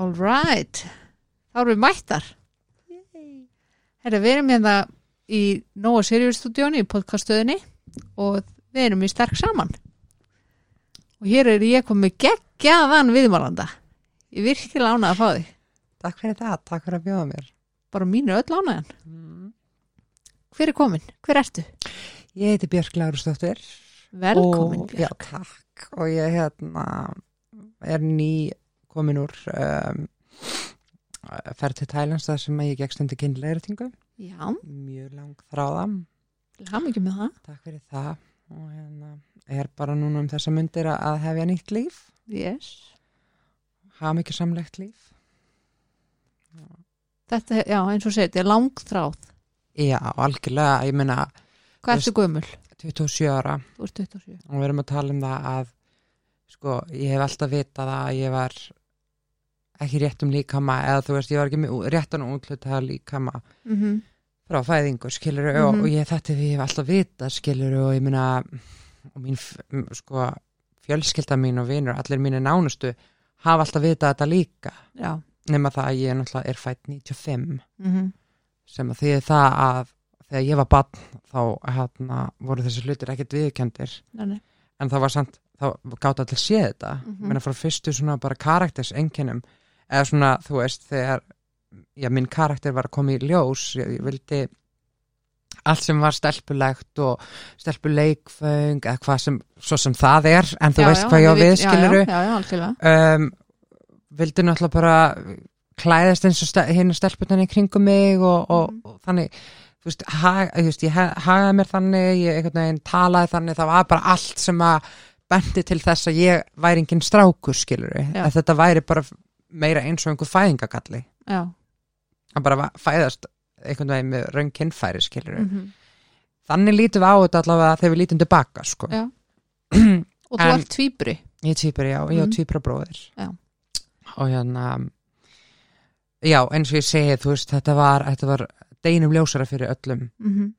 All right, þá erum við mættar. Herra, við erum hérna í Nóa Sirius stúdíónu í podcaststöðinni og við erum í sterk saman. Og hér er ég komið geggjaðan viðmálanda. Ég virkilega ánað að fá þig. Takk fyrir það, takk fyrir að bjóða mér. Bara mínu öll ánaðan. Hver er komin? Hver ertu? Ég heiti Björk Lárusdóttir. Velkomin, og, Já, Björk. takk. Og ég hérna er ný komin úr um, ferð til Thailands þar sem ég gegst undir kynleiritingu. Já, Mjög lang þráðam. haf mikið með það. Takk fyrir það. Og hérna er bara núna um þessa myndir að- hefja nýtt líf. Yes. Hafa mikið samlegt líf. Þetta, já, eins og segið, þetta er langþráð. Já, algjörlega, ég meina Hvað ertu gömul? 27 ára. Þú ert 27. og við erum að tala um það að sko, ég hef alltaf vitað að ég var ekki rétt um líkama eða þú veist, ég var ekki með réttan útlutaða líkama Mm frá fæðingu, skilur og, Mhm. og ég þetta við, hef alltaf vitað, skilur og ég meina og mín, sko, fjölskylda mín og vinur, allir mínu nánustu hafa alltaf vitað þetta líka Já. nema það að ég náttúrulega er fætt 95 Mm sem að því það að þegar ég var barn þá hérna, voru þessi hlutir ekkert viðkendir en það var samt, þá gátt allir séð þetta Mhm. mm -hmm. frá fyrstu svona bara karakters enginnum, eða svona þú veist, þegar já, minn karakter var að koma í ljós, ég, ég vildi allt sem var stelpulegt og stelpuleikföng eða hvað sem, svo sem það er en þú veist hvað ég á við, skiluru Já, já, já, um, vildi náttúrulega bara klæðast eins og stel, hinn stelpunan í kringum mig og, og, Mhm. og þannig þú veist, ha, þú veist, ég ha- hagaði mér þannig ég einhvern veginn talaði þannig það var bara allt sem að bendi til þess að ég væri engin strákur skilur Já. að þetta væri bara meira eins og einhver fæðingagalli Já. að bara fæðast einhvern veginn með raun kynfæri skilur Mm þannig lítum við á þetta allavega þegar við lítum tilbaka sko. Og þú ert tvíbri. Ég er týpur, já, ég Mhm. á týpur bróðir Já. og hérna já, eins og ég segi, þú veist, þetta var þetta var deginum ljósara fyrir öllum Mm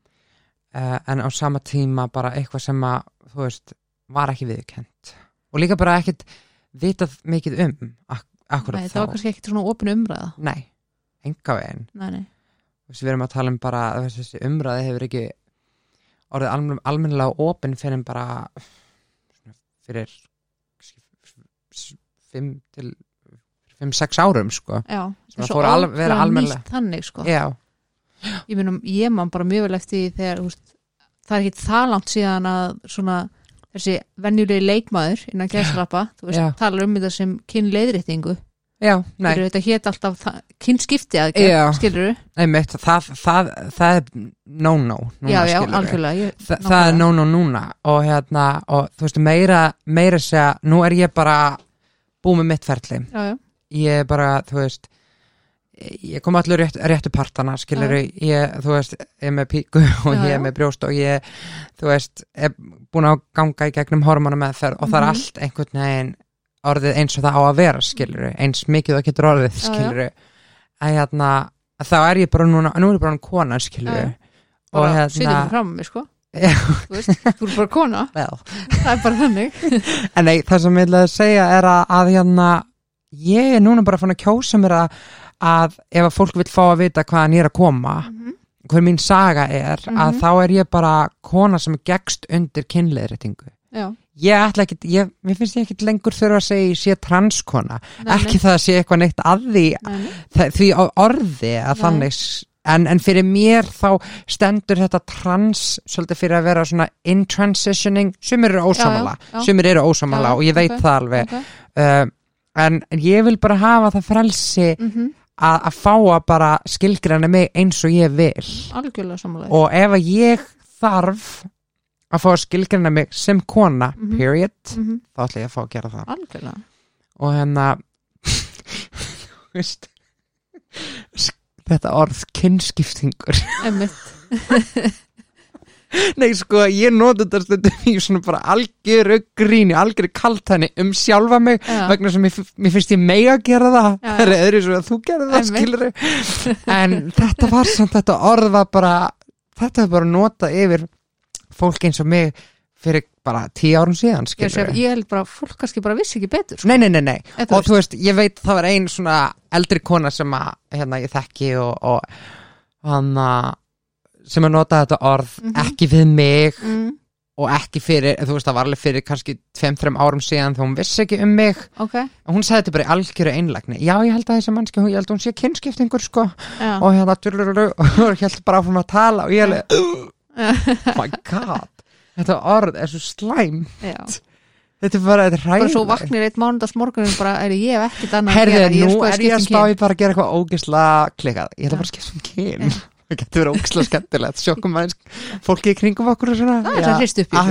uh, en á sama tíma bara eitthvað sem að þú veist, var ekki viðkent og líka bara ekkit vitað mikið um akkurat Nei, þá það var kannski ekkert svona opin umræða. Nei, enga veginn Nei, nei. Veist, við erum að tala um bara þessi umræði hefur ekki orðið almen, almennilega opinn fyrir bara svona fyrir 5 til 5-6 árum sko Já. Sem að Svo fór al- vera ótrúlega almennilega. nýtt Þannig, sko. Já, Ég minnum, ég man bara mjög vel eftir því þegar, veist, það er ekki það langt síðan að svona þessi venjulegi leikmaður innan gæsrappa, þú veist, Já. talar um þetta sem kynleiðréttingu. þetta hét alltaf kynskipti að Já. skilur einmitt, það, það, það er no-no núna, Já, já, algjörlega. Ég, Þa, það er no-no núna og hérna, og þú veist, meira meira segja, nú er ég bara búið með mitt ferli Já, já. ég er bara, þú veist ég kom allir rétt, réttu partana skilur ég, þú veist, ég er með píku og Já, ég er með brjóst og ég þú veist, er búin að ganga í gegnum hormona með þær og það er Mhm. allt einhvern veginn orðið eins og það á að vera skilur eins mikið það getur orðið skilur að hérna, þá er ég bara núna nú er ég bara hann kona skilur og Bara sitjum hérna fram með, sko. Þú veist, þú er bara kona. Það er bara þannig. En nei, það sem ég að segja er að, að hérna, ég er núna bara fann að kjósa mér að, að ef að fólk vil fá að vita hvaðan ég er að koma, Mhm. hver mín saga er, að Mhm. þá er ég bara kona sem er gegst undir kynleðréttingu. Já. Ég ætla ekki, ég, mér finnst ég ekki lengur þurfa að segja sé transkona, Nei, ekki það að sé eitthvað neitt að því, Nei, það, því orði að Nei. þannig, en, en fyrir mér þá stendur þetta trans svolítið fyrir að vera svona in transitioning, sumir eru já. sumir eru ósamála Já, og ég veit ok, það alveg Ok. uh, en en ég vil bara hafa það frelsi Mhm. Að, að fá að bara skilgræna mig eins og ég vil Algjörlega samanlega. og ef að ég þarf að fá að skilgræna mig sem kona, Mhm. period Mhm. þá ætla ég að fá að gera það Algjörlega. og hérna þú veist þetta orð kynskiptingur Emmitt. Nei sko, ég noti þetta stundum í svona bara algjöru gríni, algjöru kaltæni um sjálfa mig Já. vegna sem mér, finnst ég mega að gera það. Já, það er öðru svo að þú gerir það skilur en þetta var samt, þetta orð var bara þetta er bara notað yfir fólk eins og mig fyrir bara tíu árum síðan ég, seg, ég held bara, fólk kannski bara vissi ekki betur sko. Nei, nei, nei, nei, og þú veist, ég veit það var ein svona eldri kona sem að hérna, ég þekki og, og hann að sem að nota þetta orð Mhm. ekki við mig mm, og ekki fyrir, þú veist, það var alveg fyrir kannski 2-3 árum síðan þegar hún vissi ekki um mig. Ok, og hún sagði þetta bara í algjöru einlægni. Já, ég held að þessi mannski, ég held að hún sé kynskiptingur sko, já, og hérna og held bara áfram að tala og ég alveg, oh my god. Þetta orð er svo slæm já. Þetta er bara, þetta er bara svo vaknir eitt mánudags morgunin bara, er ég ekkert annað að gera, nú sko er ég að um spá kyn. ég bara að gera eitthvað ógisla klikkað. Ég ætla bara að skipta um kyn Það getur verið ógisla skemmtilegt Sjókum aðeins fólki í kringum okkur og svona. Það er það hrist upp í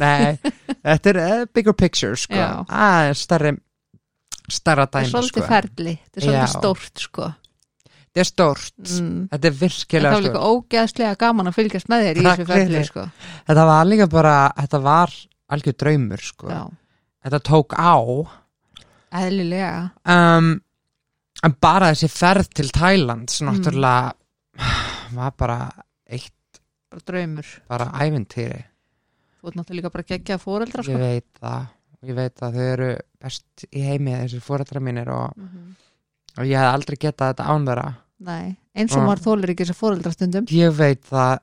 nei Þetta er uh, bigger picture sko. Já. Aðeins stærri stærra það er dæmi svolítið sko. ferli, þetta er svolítið stórt sko. Þetta er stórt. Mm. Þetta er En það virkilega var líka stórt. ógeðslega gaman að fylgjast með þér í þessu ferli sko. Þetta var líka bara, þetta var algjör draumur sko. Þetta tók á. Eðlilega. Um, En bara þessi ferð til Thailands Mm. Náttúrulega var bara eitt bara draumur, bara ævintýri. Þú ert náttúrulega líka bara geggja fóreldra sko. ég veit það. Ég veit að þau eru best í heimi þessir fórættra mínir og, Mhm. og ég hef aldrei getað þetta án þeirra. Nei, eins og maður þólir ekki þessar fóreldra stundum. Ég veit það.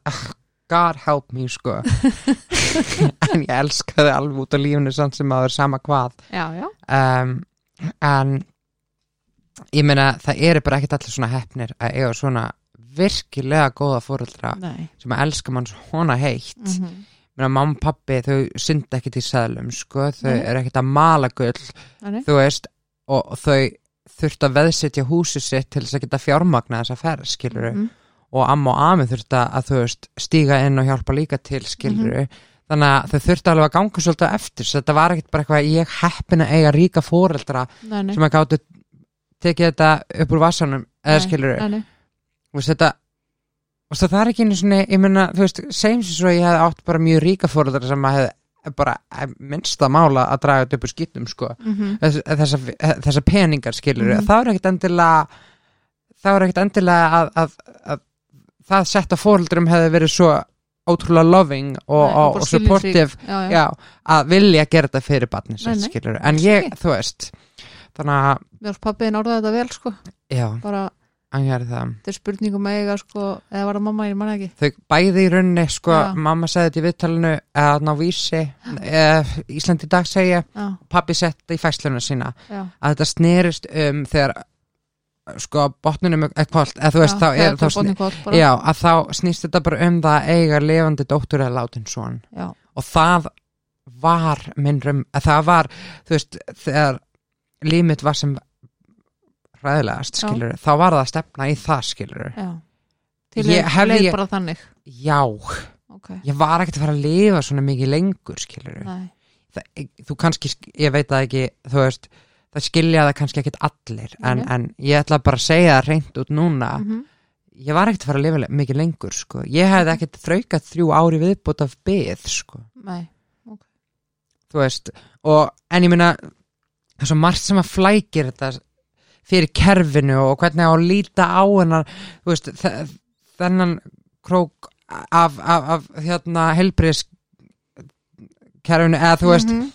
God help me sko. En ég elska þau alveg út á lífunu samt sem að það er sama hvað. Já, já, um, en ég meina það eru bara ekkert allir svona hefnir að eiga svona virkilega góða fórældra nei. sem að elska mann svona heitt. Mm -hmm. mamma og pappi þau synda ekkert í seðlum sko, þau Nei. eru ekkert að mala gull þú veist og og þau þurft að veðsetja húsið sitt til þess að geta fjármagna þessa ferð skiluru Mhm. og amma og ami þurft að, þú veist stíga inn og hjálpa líka til skiluru Mhm. þannig að þau þurft alveg að ganga svolítið eftir þetta var ekkert bara eitthvað ég heppin að eiga ríka fóreldra sem að gáttu tekið þetta upp úr vassanum eða skiluru veist þetta svo það er ekki einu svona, ég meina, þú veist segjum sem svo ég hef átt bara mjög ríka fóreldra sem að hef bara minnsta mála að draga þetta upp úr skýttum sko Mhm. þess, þessa, þessa peningar skilur Mhm. það er ekkert endilega það er ekkert endilega að, að, að það setta fóreldrum hefði verið svo ótrúlega loving og, Nei, og, og supportive. Já, já. já, að vilja gera þetta fyrir nei, skilur en ég, þú veist þannig að, pappiðin orðað þetta vel sko bara, er spurningum að eiga sko eða var það mamma, ég manna ekki. Þau bæði í rauninni sko, Já. mamma sagði þetta í viðtalinu eða ná vísi eða, Ísland í dag segja, pappi sett í fæsluna sína. Já, að þetta snerist um þegar sko botnunum er kvöld eða þú veist já, þá er þá bara. já, að þá snýst þetta bara um það að eiga lifandi dóttur eða látin svon já, og það var minn rum, að það var þú veist, þegar límit var sem ræðilegast Já. skilur, þá var það að stefna í það skilur já. Til leið bara þannig. Já, Ok, ég var ekkert að fara að lifa svona mikið lengur skilur það, þú kannski, ég veit það ekki þú veist, það skilja það kannski ekkert allir en, en ég ætla bara að segja það reynd út núna. Mhm, ég var ekkert að fara að lifa mikið lengur sko. ég hefði ekkert þraukað þrjú ári viðbútt af byð sko. nei. Þú veist og, en ég meina það er svo margt sem að flækir þetta fyrir kerfinu og hvernig á að líta á hennar veist, þe- þennan krók af, af, af hérna helbriðs kerfinu eða þú veist Mhm,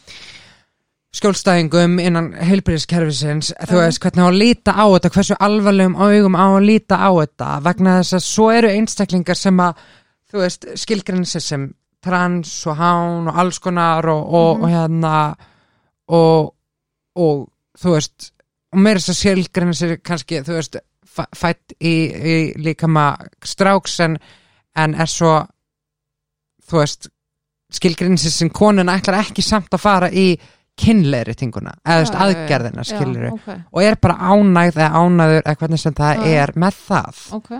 skjólstæðingum innan heilbriðiskerfisins þú veist hvernig á að líta á þetta hversu alvarlegum augum á að líta á þetta vegna þess að svo eru einstaklingar sem að þú veist skilgrinni sem trans og hán og alls konar og, og, Mhm. og hérna og, og þú veist og meira þess að skilgrinni sér kannski þú veist fæ- fætt í, í líkama stráks en, en er svo þú veist skilgrinni sér sem konun ætlar ekki samt að fara í kynleiri tinguna, eða þú veist aðgerðina skilur já, ok, og er bara ánægð eða ánægður eða hvernig sem það Já, er með það. Ok,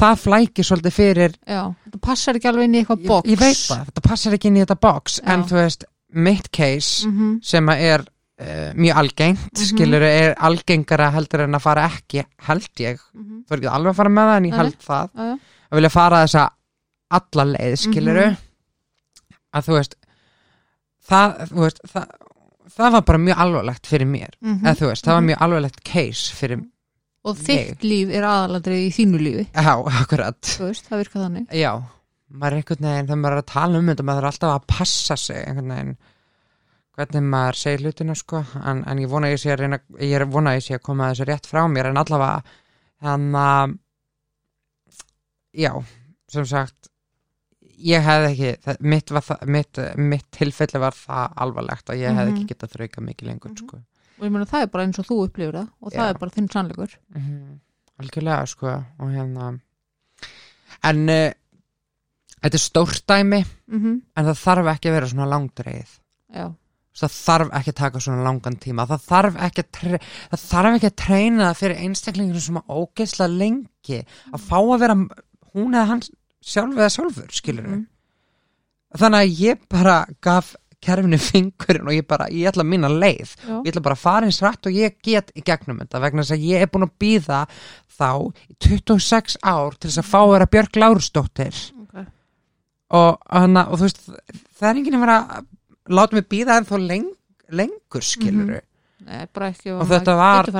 það flækir svolítið fyrir já það passar ekki alveg inn í eitthvað ég, box. ég veit það, þetta passar ekki inn í þetta box en Já. þú veist, mitt case mhm, sem að er uh, mjög algengt Mhm. skilur er algengara heldur en að fara ekki held ég, mhm, þú er ekki alveg að fara með það en ég held það, já, já, að vilja fara þessa alla leið skilur Mhm. að þú veist það, þú veist, það það var bara mjög alvarlegt fyrir mér. Mhm. eða þú veist, það var Mhm. mjög alvarlegt case fyrir, og þitt líf er aðalandrið í þínu lífi. Já, akkurat. Þú veist, það virkar þannig. Já, maður er einhvern veginn, þegar maður er að tala um þetta maður er alltaf að passa sig einhvern veginn hvernig maður segir hlutina sko, en, en ég vona ég sé að reyna, ég er vona að ég sé að koma þessu rétt frá mér. En allavega hann að já, sem sagt ég hefði ekki, mitt, mitt, mitt tilfelli var það alvarlegt að ég hefði Mhm. ekki getað þrauka mikið lengur Mhm. sko. Og ég meina það er bara eins og þú upplifir það og það Já. er bara þinn sannleikur. Mhm, algjörlega sko. Og hérna en uh, þetta er stórt dæmi mm en það þarf ekki að vera svona langdreið já, það þarf ekki að taka svona langan tíma það þarf ekki að, tre ekki að treyna það fyrir einstaklinginu sem að ógeðslega lengi að fá að vera hún eða hann sjálf eða sjálfur skilur Mhm. þannig að ég bara gaf kerfinu fingurinn og ég bara, ég ætla að minna leið já. ég ætla bara að fara eins rætt og ég get í gegnum þetta vegna þess að ég er búin að býða þá í 26 ár til þess að fá að vera Björg Lárusdóttir Okay. og, hana, og þú veist það er enginn að vera láta mig býða en þó leng, lengur skilur Nei, bara ekki Og þetta var-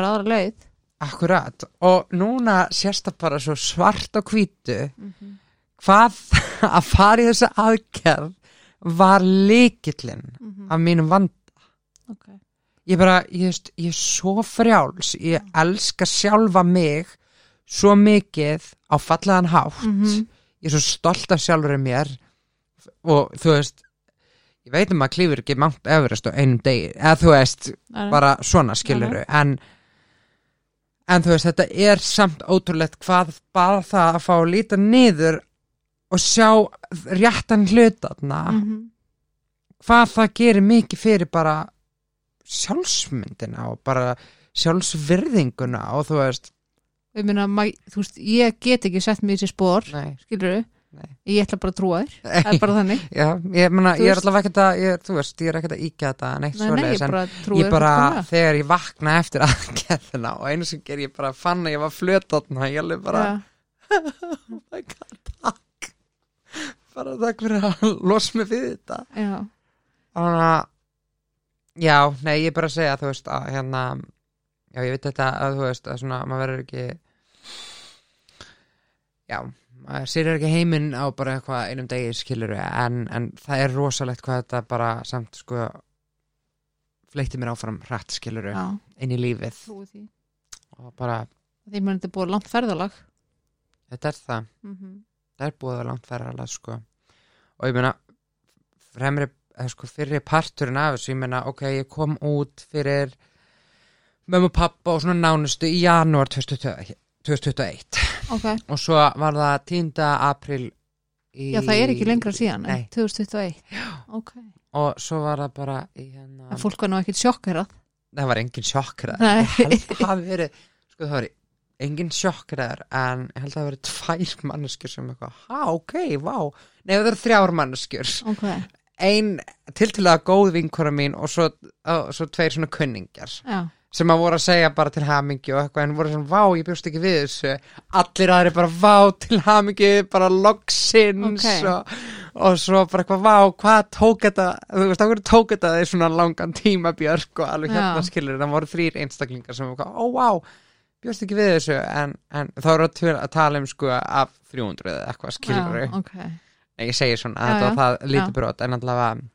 akkurat. Og núna sést það bara svo svart og hvítu mm hvað að fara í þessa aðgerð var líkillinn -hmm. af mínum vand okay. ég bara, ég, veist, ég er svo frjáls. Ég elska sjálfa mig svo mikið á fallegan hátt. Mhm. ég er svo stolt af sjálfur mér. Og þú veist ég veit um að klífur ekki Mount Everest á einum degi, eða þú veist bara svona skiluru en, en þú veist þetta er samt ótrúlegt hvað bara það að fá að líta niður og sjá réttan hlutatna Mhm. hvað það gerir mikið fyrir bara sjálfsmyndina og bara sjálfsvirðinguna og þú veist. Ma- þú veist, ég get ekki sett mér í þessi spór, nei, skilur nei. ég ætla bara að trúa þér, það er bara þannig. Já, ég, mena, ég er allavega ekkert að ég, veist, ég er ekkert að íkja þetta neitt nei, nei, ég bara ég bara, þegar ég vakna eftir aðgerðina og einu sem ger ég bara fann að ég var flötotna, ég alveg bara Já. oh my god, takk. Bara takk fyrir að losa mig við þetta. Já, þannig að já, nei, ég er bara að segja þú veist, að hérna já, ég veit þetta að þú veist, að svona, maður verður ekki já maður sér ekki heiminn á bara eitthvað einum degi skilur en, en það er rosalegt hvað þetta bara samt sko fleitti mér áfram hratt skilur já, inn í lífið. Því. Og bara, því mér þetta er búið langt ferðalag. Þetta er það. Mm -hmm. það er búið langt ferðalega sko. Og ég meina fremri, eða sko fyrir parturinn af þessu, ég meina ok, ég kom út fyrir mömmu og pappa og svona nánustu í janúar 2021 2021 ok, og svo var það 10. april í... já það er ekki lengra síðan en Nei. 2021 ok, og svo var það bara í hérna fólk var nú ekkert sjokkerað. Það var engin sjokkræður Nei. ég held að það hafi verið sko það var engin sjokkræður en ég held að það verið tvær manneskjur sem eitthvað, ha ok, vá. Nei það eru þrjár manneskjur. Ok, ein tiltilega góð vinkora mín og svo, og svo tveir svona kunningjar. Já, sem að voru að segja bara til hamingju og eitthvað en voru svona, vá, ég bjóst ekki við þessu. Allir aðri bara, vá, til hamingju bara loksins. Ok. og, og svo bara eitthvað, vá, hvað tók þetta? Þú veist, hvað tók þetta þeir svona langan tíma björk og alveg hérna skilur það voru þrýr einstaklingar sem var, ó, vá bjóst ekki við þessu, en, en þá eru að að tala um sko af 300 eða eitthvað skilur já, ok. Nei, ég segi svona, Já, þetta var það lítið já. brot en allavega,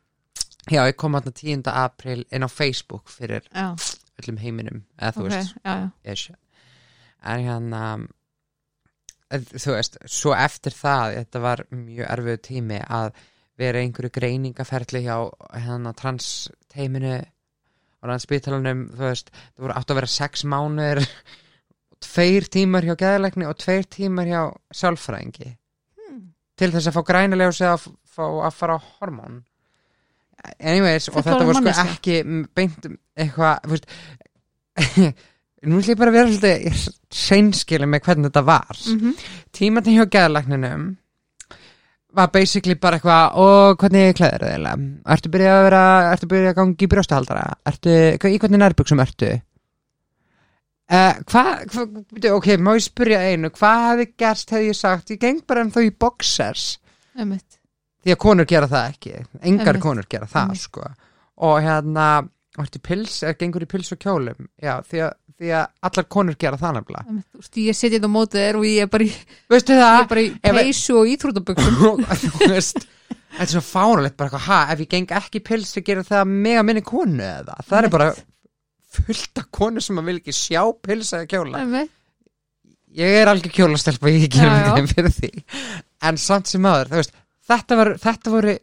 já, ég kom þarna 10. april inn á Facebook fyrir já, öllum heiminum, eða þú ok, veist já, já, ish. en hérna eh, þú veist, svo eftir það þetta var mjög erfiðu tími að vera einhverju greiningaferli hjá hérna transteiminu og landspítalunum, þú veist það voru átt að vera sex mánuðir tveir tímar hjá geðleikni og tveir tímar hjá sálfræðingi Hmm. til þess að fá grænilega og segja að fá að fara á hormón anyways, og Þetta þetta var sko manneskja. ekki beint eitthvað nú ætlum ég bara að vera svolítið seinskili með hvernig þetta var. Mhm, tímatinn hjá geðlækninum var basically bara eitthvað og hvernig klæðir þið eiginlega? Ertu byrjað að vera, ertu byrjað að gangi í brjóstahaldara? Ertu, í hvernig nærbuksum ertu? Uh, hvað, hva, ok, má ég spyrja einu hvað hefði gerst, hefði ég sagt ég geng bara um þau í boxers. Einmitt því að konur gera það ekki. Engar konur gera það sko. Og hérna pils, er gengur í pils og kjólum? Já, því að, því að allar konur gera það nefnilega. Þú veist, ég setja þetta á mótið þér og ég er bara í, er í peysu og íþrótaböksum þú veist Þetta er svo fáralegt bara ha, ef ég geng ekki pils ég gera það mega minni konu eða? Það er bara fullt af konu sem að vil ekki sjá pils eða kjóla. Ég er algjör kjólastelpa ég já. þeim fyrir því. En samt sem aður, þú veist þetta, var, þetta voru,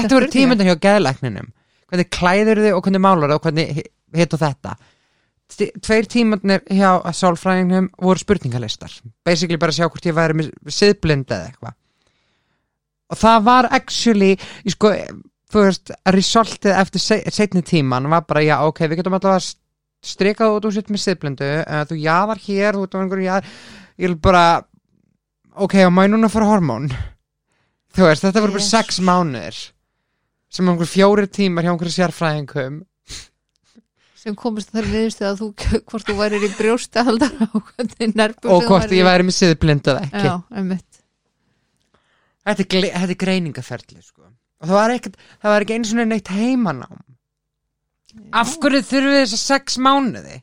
Þetta voru tímyndan hjá geðlækninum. Hvernig klæður þið og hvernig málar og hvernig hi- hitt og þetta. Tveir tímannir hjá sálfræðingnum voru spurningalistar. Basically bara að sjá hvort ég væri með siðblind eða eitthvað. Og það var actually ég sko, þú veist, resultið eftir se setni tíman var bara, já, ok, við getum allavega strikað út úr sitt með siðblindu uh, þú jaðar hér, þú ert á einhverju jaðar. Ég vil bara ok, og fara á hormón þú veist, þetta voru bara Jesus. sex mánuðir sem einhver fjórir tímar hjá einhverju sérfræðingum. Sem komist þar niðurstu að þú hvort þú værir í brjósta nervur og hvort ég væri með siðblindu eða ekki. Já, þetta er, þetta er greiningaferli sko. og það var, ekkert, það var ekki eins og neitt heimanám. Af hverju þurfum við þess sex mánuði?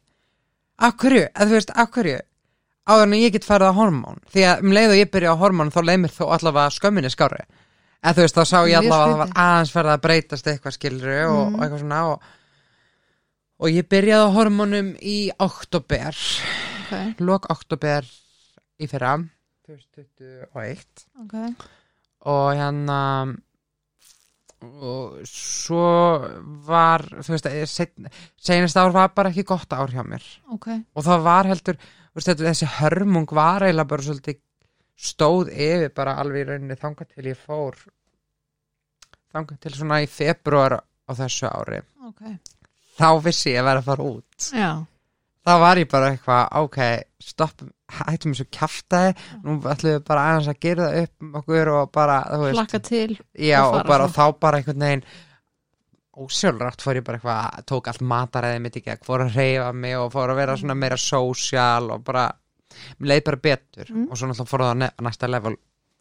Af hverju, að þú veist, af hverju áður en ég get farið á hormón. Því að um leið og ég byrja á hormón þá leið mér þó allavega skömminni skári eða þú veist, þá sá ég allavega að það var aðeins farið að breytast eitthvað skilru og, Mhm. og eitthvað svona og, og ég byrjaði á hormónum í oktober okay, lok oktober í fyrra 2021 okay. og hérna og svo var þú veist, senast ár var bara ekki gott ár hjá mér. Ok. Og það var heldur veist, þetta- þessi hörmung var eiginlega bara svolítið stóð yfir bara alveg í rauninni þangað til ég fór þangað til svona í februar á þessu ári. Ok, þá vissi ég að vera að fara út. Já, þá var ég bara eitthvað, ok stopp, hættum þessu kjaftaði. Nú ætlum við bara aðeins að gera það upp um okkur og bara, þú veist. Já, og og, bara svo. þá bara einhvern veginn ósjálfrætt fór ég bara eitthvað tók allt mataræði mitt í gegn, fór að reyfa mig og fór að vera svona meira sósjál og bara, mér leið bara betur Mm. og svo náttúrulega fór það á næsta level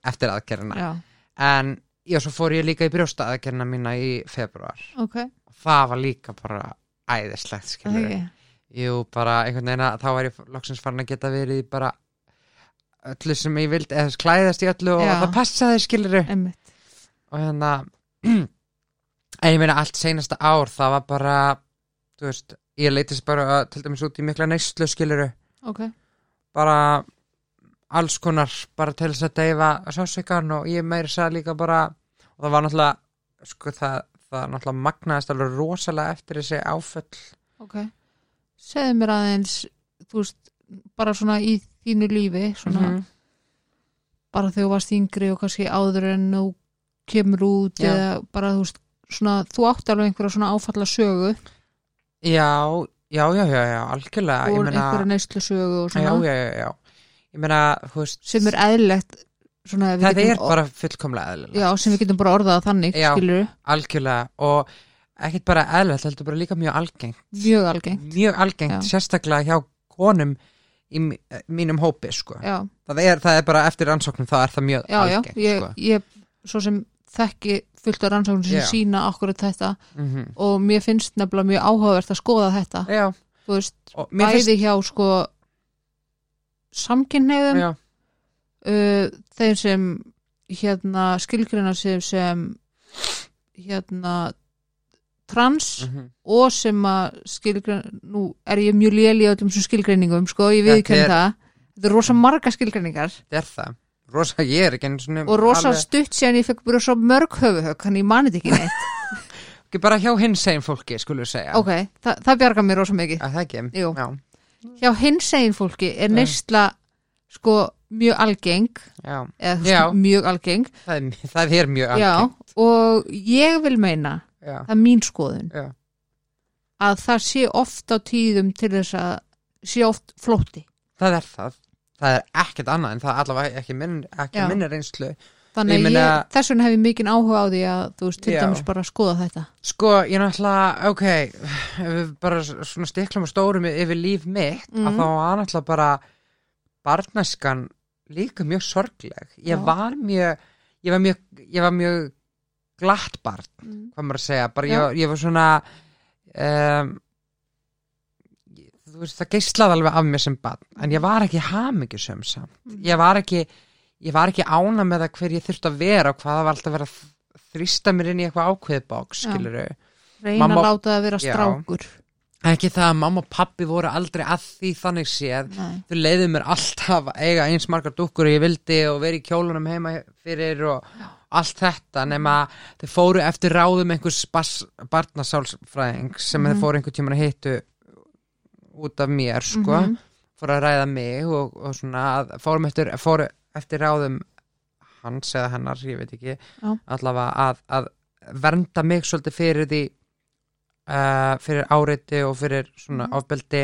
eftir aðgerina já, en já, svo fór ég líka í brjósta aðgerina mína í februar ok, og það var líka bara æðislegt skilur okay. Jú, bara einhvern veginn að þá var ég loksins farin að geta verið bara öllu sem ég vildi, eða klæðast í öllu og Já. það passaði skilur einmitt. Og hérna en ég meina allt seinasta ár það var bara þú veist, ég leitist bara til dæmis út í mikla neyslu skiluru ok, bara alls konar bara til þess að deyfa sásökan og ég meiri sagði líka bara og það var náttúrulega sko það, það náttúrulega magnaðist alveg rosalega eftir þessi áföll ok segðu mér aðeins þú veist, bara svona í þínu lífi svona, Mhm. bara þegar þú varst yngri og kannski áður en þú kemur út Já. eða bara þú veist svona, þú átti alveg einhverja svona áfalla sögu já, já, já, já, já, algjörlega ég og meina, einhverja neyslu sögu og já, svona já, já, já ég meina, þú veist sem er eðlilegt svona, það er bara fullkomlega eðlilega já, sem við getum bara orðað þannig Já. skilur, algjörlega og ekkert bara eðlilegt, heldur bara líka mjög algengt mjög algengt mjög algengt, Já. sérstaklega hjá konum í mí- mínum hópi sko. já, það, er, það er bara eftir rannsóknum þá er það mjög já, já, algengt ég, sko. ég svo sem þekki fullt af rannsóknum sem Já. sína okkur þetta. Mm og mér finnst nefnilega mjög áhugavert að skoða þetta. Já, þú veist, bæði hjá sko samkynneigðum já, uh, þeir sem hérna skilgrina sig sem hérna trans mhm. og sem að skilgrina nú er ég mjög léli á sem skilgreiningum sko, ég viðkynna það. Þetta er rosa marga skilgreiningar. Þetta er það rosa, ég er ekki einu svona og rosa alveg- stutt síðan ég fekk bara svo mörg höfuhögg hann ég mani þetta ekki neitt. Ekki bara hjá hinsegin fólki, skulum við segja. Ok, þa það bjargar mér rosa mikið. Að það ekki? Jú. já, hjá hinsegin fólki er Já. neysla sko mjög algeng. Já, eða þú Já. mjög algeng. Það er, það er mjög já, algengt. og ég vil meina já, það er mín skoðun. Já, að það sé oft á tíðum til þess að sé oft flótti. Það er það það er ekkert annað en það allavega ekki, minn, ekki minni reynslu þannig Ég ég, þess vegna hef ég mikinn áhuga á því að þú veist til dæmis bara að skoða þetta Sko, ég náttúrulega, ok, ef við bara svona stiklum og stórum yfir líf mitt, Mhm. að þá var náttúrulega bara barnæskan líka mjög sorgleg. Ég Já. var mjög, ég var mjög, ég var mjög glatt barn, mm. hvað maður að segja, bara ég, ég var svona, um, veist, það geislaði alveg af mér sem bann, en ég var ekki hamingjusum samt, Mhm. ég var ekki ég var ekki ána með það hver ég þurfti að vera og hvað það var alltaf að vera að þrýsta mér inn í eitthvað ákveðið bóks, Já. skilur reyna Mamma- að láta það vera Já. strákur ekki það að mamma og pappi voru aldrei að því þannig séð Nei. þau leiðu mér alltaf að eiga eins margar dúkkur og ég vildi og vera í kjólunum heima fyrir og allt þetta nema þau fóru eftir ráðum einhvers barnasálsfræðing sem Mhm. þau fóru einhvern tímann að hitu út af mér sko Mhm. fóru að ræða mig og, og svona fórum eftir, fóru eftir ráðum hans eða hennar, ég veit ekki Já. allavega að, að vernda mig svolítið fyrir því uh, fyrir áreiti og fyrir svona Mhm. ofbeldi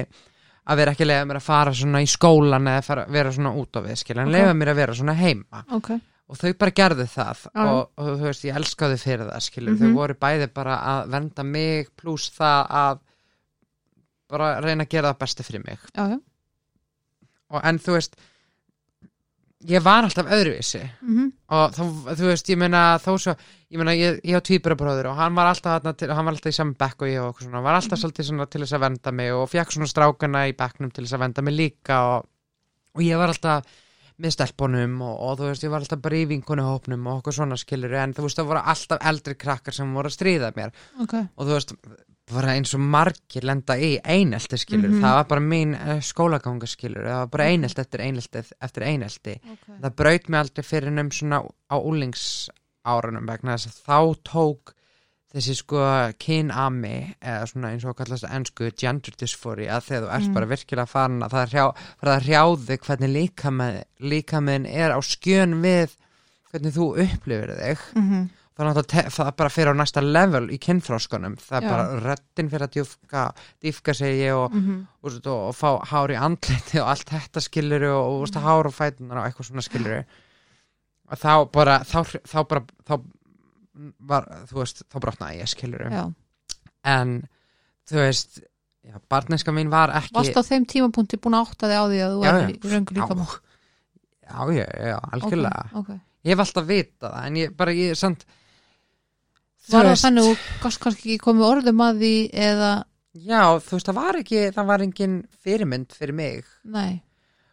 að vera ekki leiða mér að fara svona í skólan eða fara, vera svona út á við skilja, en Ok. leiða mér að vera svona heima ok, og þau bara gerðu það Já. og, og þú veist, ég elskaði fyrir það skilur, Mhm. þau voru bæði bara að vernda mig pluss það að bara reyna að gera það besta fyrir mig. Já, já. Og en þú veist ég var alltaf öðruvísi. Mm og þá, þú veist, ég meina þó svo, ég meina, ég, ég á tvíburabróður og hann var alltaf, til, hann var alltaf í saman bekk og ég og svona, var alltaf svolítið svona til þess að venda mig og fekk svona strákana í bekknum til þess að venda mig líka og, og ég var alltaf með stelpunum og, og þú veist, ég var alltaf bara í vinkunuhópnum og okkur svona skilur en þú veist, það voru alltaf eldri krakkar sem voru að stríða mér. Ok, og þú veist, bara eins og margir lenda í einelti skilur, Mhm. það var bara mín uh, skólaganga skilur, það var bara einelti eftir einelti eftir einelti. Ok. Það braut mig aldrei fyrir um svona á úlingsárunum vegna þess að þá tók þessi sko kynami eða svona eins og kallast ennsku gender dysphoria þegar þú ert Mm. bara virkilega farin að það er hrjá, að hrjáði hvernig líkaminn líkaminn er á skjön við hvernig þú upplifir þig. Mm að það, það bara fyrir á næsta level í kynþróskunum það er Já. bara röddin fyrir að djúfka dýfka segi og, -hmm. og, og, og fá hár í andliti og allt þetta skilur og, mm. hár og fætunar og eitthvað svona skilur og þá bara þá, þá bara þá var, þú veist, þá brotnaði ég skilur en þú veist já, barneska mín var ekki varst á þeim tímapunkti búin að átta þig á því að þú Já, er í röngu líka já, já, já, já, algjörlega. Ok, ok. Ég hef alltaf vita það en ég bara, ég, samt var það þannig gast kannski ekki komið orðum að því eða, já, þú veist, það var ekki það var engin fyrirmynd fyrir mig. Nei.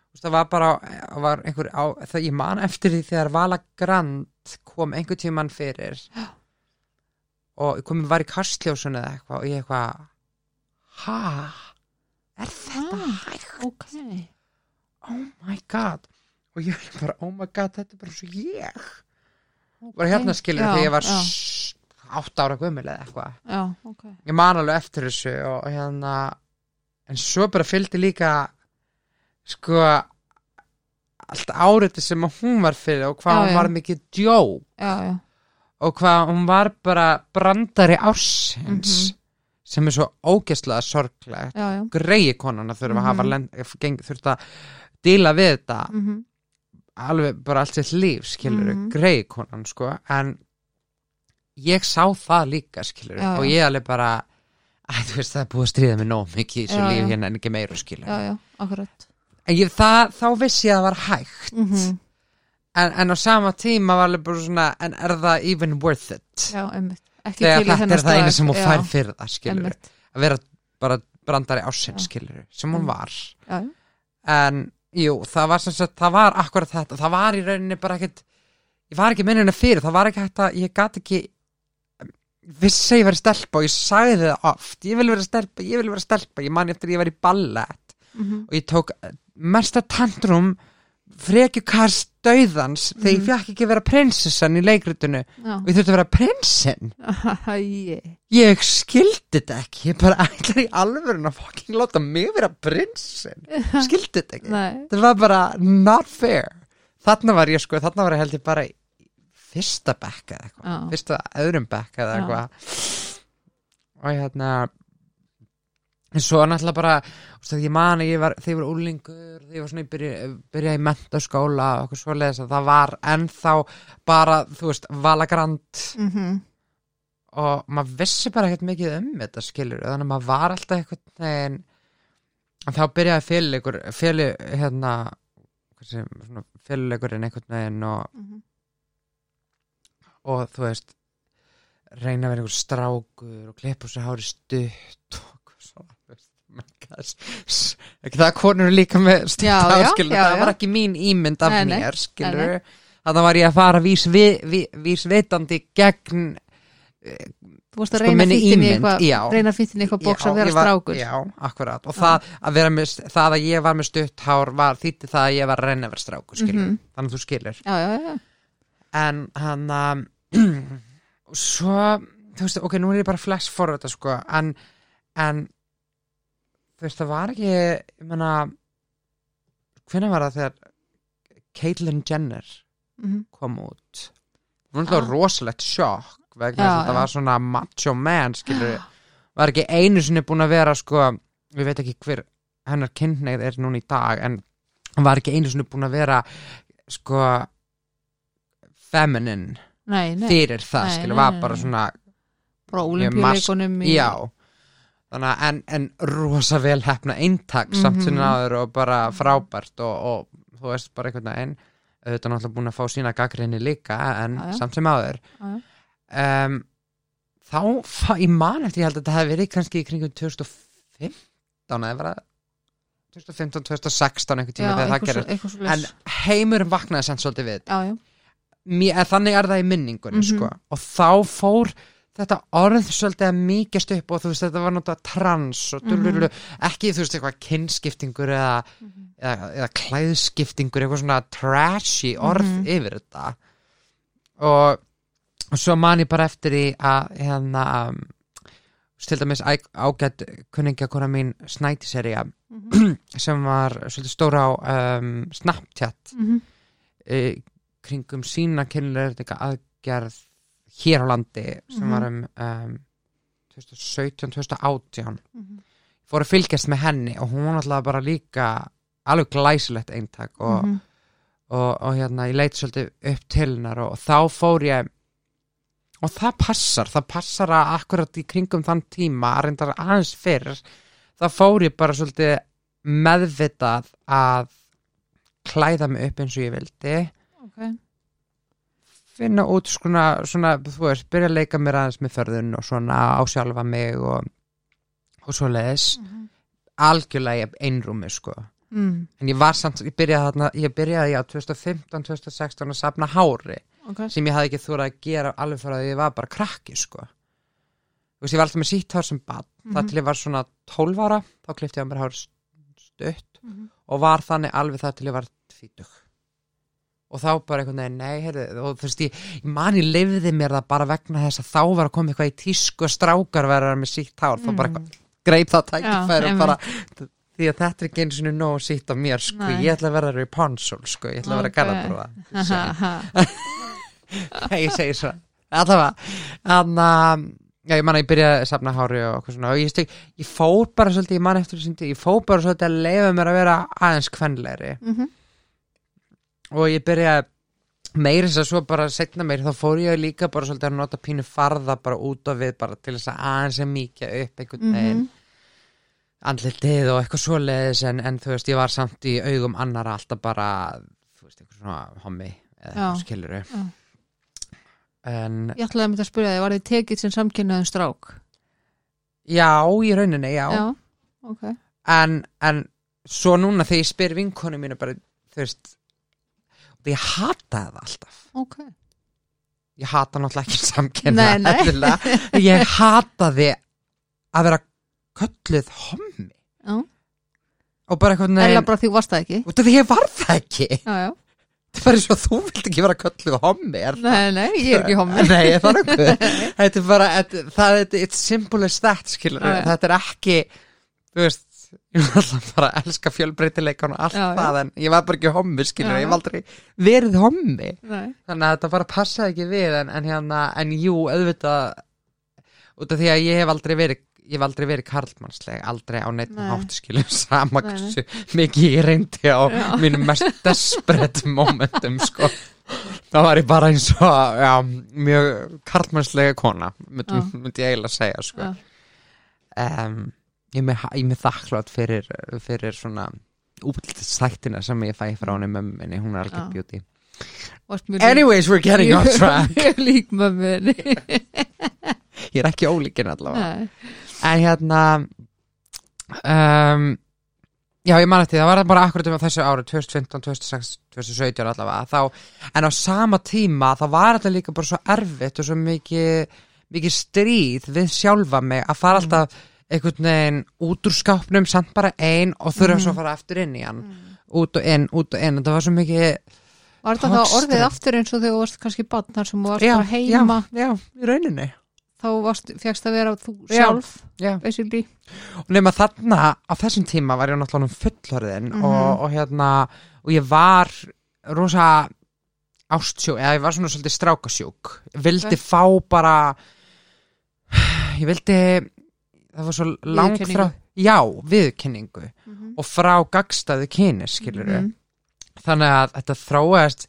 Þú veist, það var bara það var einhver á, það ég man eftir því þegar Vala Grand kom einhver tíman fyrir. Já. og komið var í kastljósun eða eitthvað og ég eitthvað ha, er þetta Ah. hægt? Ok, oh my god. Og ég er bara, oh my god, þetta er bara svo ég. Ok. bara hérna skilur þegar ég var já, átta ára gömul eða eitthvað. Já, ok. Ég man alveg eftir þessu og hérna en svo bara fylgdi líka sko allt áriti sem hún var fyrir og hvað Já, hún já. var mikið djó já, já, og hvað hún var bara brandari ársins Mhm. sem er svo ógeðslega sorglegt. Já, já. Greiði konan að þurfa að hafa Mhm. díla við þetta. Mm alveg bara allt sitt líf skilur Mhm. greiði konan sko. En ég sá það líka skilur Já, og ég alveg bara æ, þú veist það er búið að stríða mig nóg mikið í þessu Já, líf já. hérna en ekki meira skilur já, já, akkurat. En ég, það, þá vissi ég að það var hægt. Mm en, en á sama tíma var alveg bara svona en er það even worth it? Já, einmitt. Þegar þetta er það slag. sem hún fær fyrir það skilur að vera bara brandari ásinn skilur sem hún var. Já, en jú, það var sem sagt, það var akkurat þetta, það var í rauninni bara ekkert ég var ekki minnina fyrir, það var ekki hægt að ég gat ekki vissi að ég verið stelpa og ég sagði það oft ég vil vera stelpa, ég vil vera stelpa ég man eftir að ég var í ballett mhm, og ég tók mesta tantrum frekjukars döðans þegar ég Mhm. fekk ekki vera prinsessan í leikritinu já. og ég þurfti að vera prinsinn. Æi, ég skildi þetta ekki ég bara ætlar í alvörun að fucking láta mig vera prinsinn. Skildi þetta ekki? Það var bara not fair. Þarna var ég sko, þarna var ég held ég bara fyrsta bekk eða eitthvað. Fyrsta öðrum bekk eða eitthvað. Og hérna en svo náttúrulega bara veist, ég man að ég var, þegar ég var úlingur þegar ég var svona í byrja, byrja í mentaskóla og okkur svoleiðis að það var ennþá bara, þú veist, valagrand mhm. Og maður vissi bara ekkert mikið um þetta skilur, þannig að maður var alltaf eitthvað en þá byrjaði féluleikur félu, hérna féluleikurinn einhvern veginn og, mhm, og þú veist reyna að vera einhver strákur og klippa sér hári stutt og svona veist, ekki það að konur eru líka með stutt Já, já, skilur, já, það já. var ekki mín ímynd af Nei, nei, mér skilur þannig var ég að fara vís, vi, vi, vísvitandi gegn Þú varst að Sko, reyna ímynd, eitthvað já. reyna fýttin í eitthvað bóks Já, að vera strákur. Já, akkurat. Og það að, með, það að ég var með stutt hár var þýtti það að ég var að reyna að vera strákur skilur, Mhm. þannig að þú skilur. Já, já, já. En hann að svo, þú veist, ok, nú er ég bara flash forward sko, en en þú veist, það var ekki ég meina hvenær var það þegar Caitlyn Jenner Mhm. kom út hún var Ah. rosalegt sjokk vegna þess að það var svona macho man skilur, var ekki einu sinni búin að vera sko, við veit ekki hver hennar kynneið er núna í dag en hann var ekki einu sinni búin að vera sko feminine Nei, nei, fyrir það, skilur, var bara svona bara olimpíuleikunum í já. Þannig að en, en rosa vel hefna eintak samt Mhm. sinna áður og bara frábært og, og þú veist bara einhvern veginn auðvitað náttúrulega búin að fá sína gaggrinni líka en já. samt sem áður. Já, já. um, þá, ég man eftir ég held að þetta hefði verið kannski í kringum 2015 eða var það? 2015, 2016 einhvern tíma Já, þegar það gerir en heimurum vaknaði samt svolítið við Já, já, Mér, þannig er það í minningunni Mhm. sko. og þá fór þetta orð svolítið að mýkjast upp og þú veist þetta var náttúrulega trans og dululu, ekki þú veist eitthvað kynnskiptingur eða, eða, eða klæðskiptingur eitthvað svona trashy orð Mhm. yfir þetta og, svo man ég bara eftir í að hérna um, til dæmis ágætt kunningjakona mín snætiserja Mhm. sem var svolítið stóra á um, Snapchat Mhm. Kringum sína kynlega aðgerð hér á landi sem Mhm. var um, um 2017-2018 Mhm. fór að fylgjast með henni og hún alltaf bara líka alveg glæsilegt eintak og, Mhm. og, og hérna ég leit svolítið upp til hennar og, og þá fór ég og það passar, það passar að akkurat í kringum þann tíma að reyndar aðeins fyrr þá fór ég bara svolítið meðvitað að klæða mig upp eins og ég vildi Ok. finna út svona, svona þú veist, byrja að leika mér aðeins með förðun og svona á sjálfa mig og, og svo leiðis Mhm. algjörlega í einrúmi sko Mm. en ég var samt, ég byrjaði þarna ég byrjaði á 2015-2016 að safna hári Ok. sem ég hafði ekki þúrað að gera alveg fyrir að ég var bara krakki sko þú veist, ég var alltaf með sítt hár sem bad Mhm. það til ég var svona 12 ára þá klifti ég á mér hár stutt Mhm. og var þannig alveg það til ég var tvítug og þá bara einhvern veginn, nei, heyrðu og þú veist, ég, ég man ég lifði mér það bara vegna þess að þá var að koma eitthvað í tísku að strákar vera með sítt hár, þá bara eitthvað greip það tækifæri og bara því að þetta er ekki einu sinni nóg sítt á mér, sko, Nei. ég ætla að vera Rapunzel, sko, ég ætla að vera Ok. Galadróða Ha, ha. Nei, ég segi svo. Allavega. En um, já, ég man að ég byrjaði að safna hári og eitthvað svona. Og ég, steg, ég fór bara svolítið, ég man eftir þessum tíð, ég fór bara svolítið að leifa mér að vera aðeins kvenlegri. Mhm. Og ég byrjaði meira þess að svo bara setna meir þá fór ég líka bara svolítið að nota pínu farða bara út af við bara til þess að aðeins að mýkja upp einhvern veginn Mhm. andlitið og eitthvað svoleiðis en, en þú veist ég var samt í augum annara alltaf bara þú veist eitthvað svona hommi eða skiluru en Ég ætlaði að mynda að spyrja þig, var þið tekið sem samkynnaðum strák? já í rauninni já, Já, ok. En, en svo núna þegar ég spyr vinkonu mínu bara þú veist því ég hataði það alltaf Ok. ég hata náttúrulega ekki samkenna Nei, nei. ég hataði að vera kölluð hommi Já. og bara eitthvað neginn bara því varst það ekki? af því ég var það ekki Já, já. það var eins og þú vilt ekki vera kölluð hommi er það? Nei, nei, ég er ekki hommi. Nei, það er nokkuð Þetta er bara, það er it's simple as that, skilur. Þetta er ekki, þú veist Ég var alltaf bara að elska fjölbreytileikan og allt Já, já. það, en ég var bara ekki hommi, skilur Já, Ég já. hef aldrei verið hommi Nei. Þannig að þetta bara passaði ekki við En, en hérna, en jú, auðvitað Út af því að ég hef aldrei verið Ég hef aldrei verið karlmannsleg, aldrei á neitt Nei. hátt skilur sama hversu mikið ég reyndi á Já. mínum mest desperate momentum sko þá var ég bara eins og já, mjög karlmannslega kona myndi, Já. myndi ég eiginlega segja sko. Já. um, ég er með, ég er þakklátt fyrir, fyrir svona útlitstættina sem ég fæ frá henni mömminni, hún er beauty. Varst mjög anyways we're getting off track. Mjög lík mömmunni. ég er ekki ólíkin allavega. Nei. en hérna um, já ég man eftir það var bara akkurat um þessu ári 2015, 2016, 2017 allavega þá, en á sama tíma þá var þetta líka bara svo erfitt og svo mikið, mikið stríð við sjálfa mig að fara alltaf einhvern veginn út úr skápnum samt bara ein og þurfa svo að fara aftur inn í hann. Út og inn, út og inn, þetta var svo mikið Var þetta þá orðið aftur eins og þegar þú varst kannski barn þar sem þú varst já, bara heima? já, já, í rauninni. Þá varst, fegst að vera þú Já. sjálf já, basically. Og nema þarna á þessum tíma var ég náttúrulega fullorðin Mhm. og, og hérna og ég var rosa ástsjúk, eða ég var svona svolítið strákasjúk. Vildi Ok. fá bara ég vildi það var svo langt frá já, viðkenningu Mhm. og frá gagstaðu kyni skilur Mhm. þannig að þetta þróast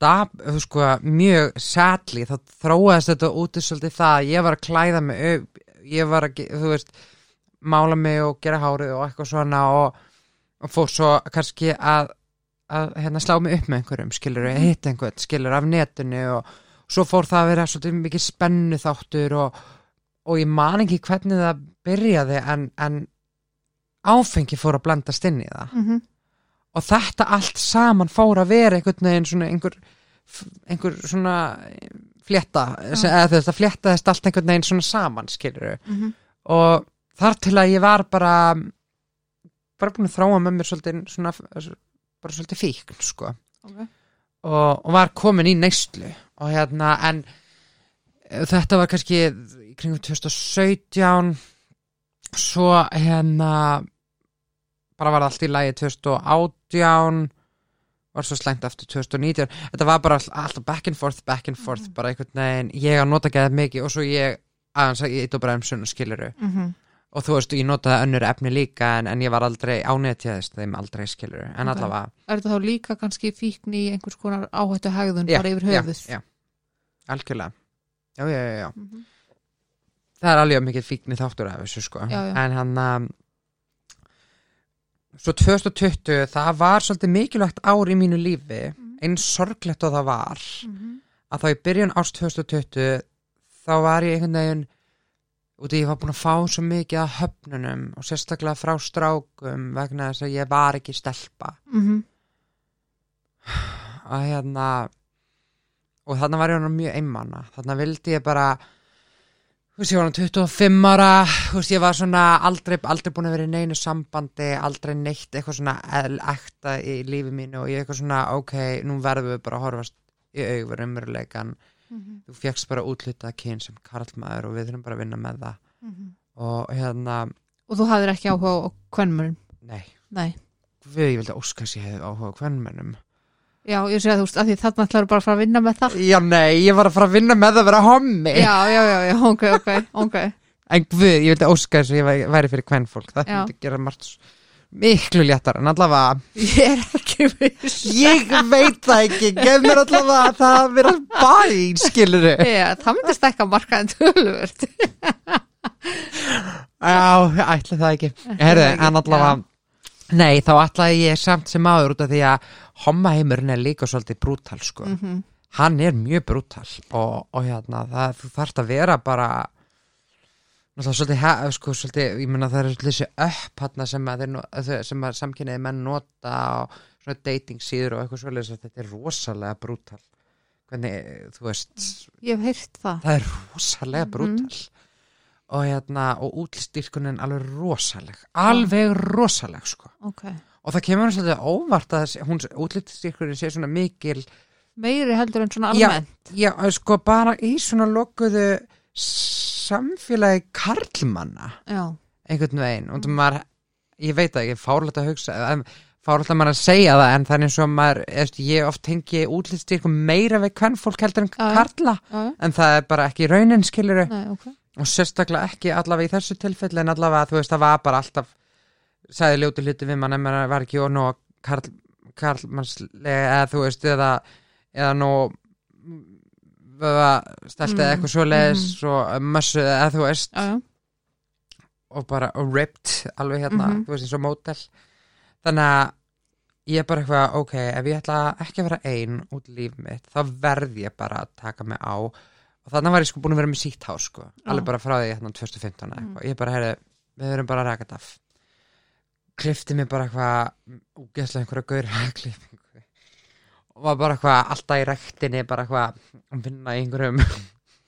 da, þú sko, mjög sadly, þá þróast þetta út í svolítið það að ég var að klæða mig ég var að, þú veist mála mig og gera hárið og eitthvað svona og, og fór svo kannski að, að hérna, slá mig upp með einhverjum, skilur Mhm. hitt einhvern, skilur af netinu og svo fór það að vera svolítið mikið spennu þáttur og, og ég man ekki hvernig það byrjaði en, en áfengi fór að blandast inn í það Mhm. og þetta allt saman fór að vera einhvern veginn svona einhver, einhver svona flétta, sem, eða þú veist að fléttaðist allt einhvern veginn svona saman skilur Mhm. og þar til að ég var bara bara búin að þróa með mér svolítið svona bara svolítið fíkn sko Ok. og, og var komin í neyslu og hérna en þetta var kannski kringum 2017 svo hérna bara var allt í lagi 2018 var svo slæmt aftur 2019 þetta var bara all- alltaf back and forth back and forth, bara einhvern veginn. Ég að nota geðað mikið og svo ég aðeins að ég eitt og bara um sunn skiluru Mhm. og þú veist, ég notaði önnur efni líka en, en ég var aldrei ánetjaðist þeim aldrei skiluru, en Ok. allavega Er þetta þá líka kannski fíkn í einhvers konar áhættu hegðun Já, bara yfir já, höfuð? já, algjörlega. Já, já, já, já. Mhm. Það er alveg mikið fíkni þáttur af þessu sko Já, já. en hann um, svo 2020 það var svolítið mikilvægt ár í mínu lífi eins sorglegt og það var Mhm. að þá í byrjun árs 2020 þá var ég einhvern veginn út í ég var búin að fá svo mikið að höfnunum og sérstaklega frá strákum vegna þess að ég var ekki stelpa Mhm. að hérna og þarna var ég mjög einmanna þarna vildi ég bara þú veist ég var hann 25 ára þú veist ég var svona aldrei, aldrei búin að vera í neinu sambandi aldrei neitt eitthvað svona ekta í lífi mínu og ég eitthvað svona ok, nú verðum við bara að horfast í augur umveruleikan Mhm. þú fjekkst bara útlitað kyn sem karlmaður og við þurfum bara að vinna með það Mhm. og hérna, Og þú hafðir ekki áhuga á kvennmörn? nei Nei. við, ég vildi óska þess að ég hefði áhuga á hvernmennum Já, ég sé að þú veist, að því þarna ætlar bara að fara að vinna með það. já nei, ég var að fara að vinna með það að vera hommi Já, já, já, já, ok, ok, ok. En guð, ég vildi óska þess að ég væri- fyrir kvennfólk Það Já. myndi gera margt s- miklu léttar En allavega, Ég er ekki viss. ég veit það ekki Gef mér allavega að það vera bæn Skilur Já, það myndi stekka markaðin tölvört. Já, ætla það ekki Herðu, ekki, en allavega Nei, þá ætlaði ég samt sem áður út af því að Hommaheimurinn er líka svolítið brútal sko. Mhm. Hann er mjög brútal og, og hérna, það, þú þarft að vera bara svolítið, he- sko, svolítið ég meina það er svolítið þessi upp hérna sem að, að samkynniði menn nota og svona dating síður og eitthvað svolítið þetta er rosalega brútal hvernig, þú veist Ég hef heyrt það. það er rosalega Mhm. brútal og hérna, og útlistyrkunin alveg rosaleg, alveg rosaleg sko, Ok. Og það kemur svolítið óvart að hún útlistyrkunin sé svona mikil Meiri heldur en svona Já. almennt. Já, sko bara í svona lokuðu samfélagi karlmanna Já. einhvern veginn og maður, ég veit það ekki, fárlægt að hugsa en fárlægt að maður að segja það en það eins og maður, eðst, ég oft tengi útlýststyrkum meira við kvennfólk heldur en Já, já. karla Já, já. en það er bara ekki raunin skiluru Nei, ok. og sérstaklega ekki allavega í þessu tilfelli en allavega þú veist það var bara alltaf sagði ljóti hluti við mann en maður var ekki og nú karl, karlmannslega eða þú veist eða, eða nú stelti eða Mm, eitthvað svo leiðis og mössu eða þú veist. Já, já. og bara og ripped alveg hérna, Mhm. þú veist eins og mótel þannig að ég er bara eitthvað, ok, ef ég ætla ekki að vera ein út í líf mitt, þá verð ég bara að taka mig á. Og þannig var ég sko búin að vera með sítt hár sko, Já. alveg bara frá því hérna 2015 eða eitthvað, ég bara, heyrðu, við verum bara að raka þetta af klifti mig bara eitthvað úgeðslega einhverja gaur og var bara eitthvað alltaf í rektinni bara eitthvað að vinna í einhverjum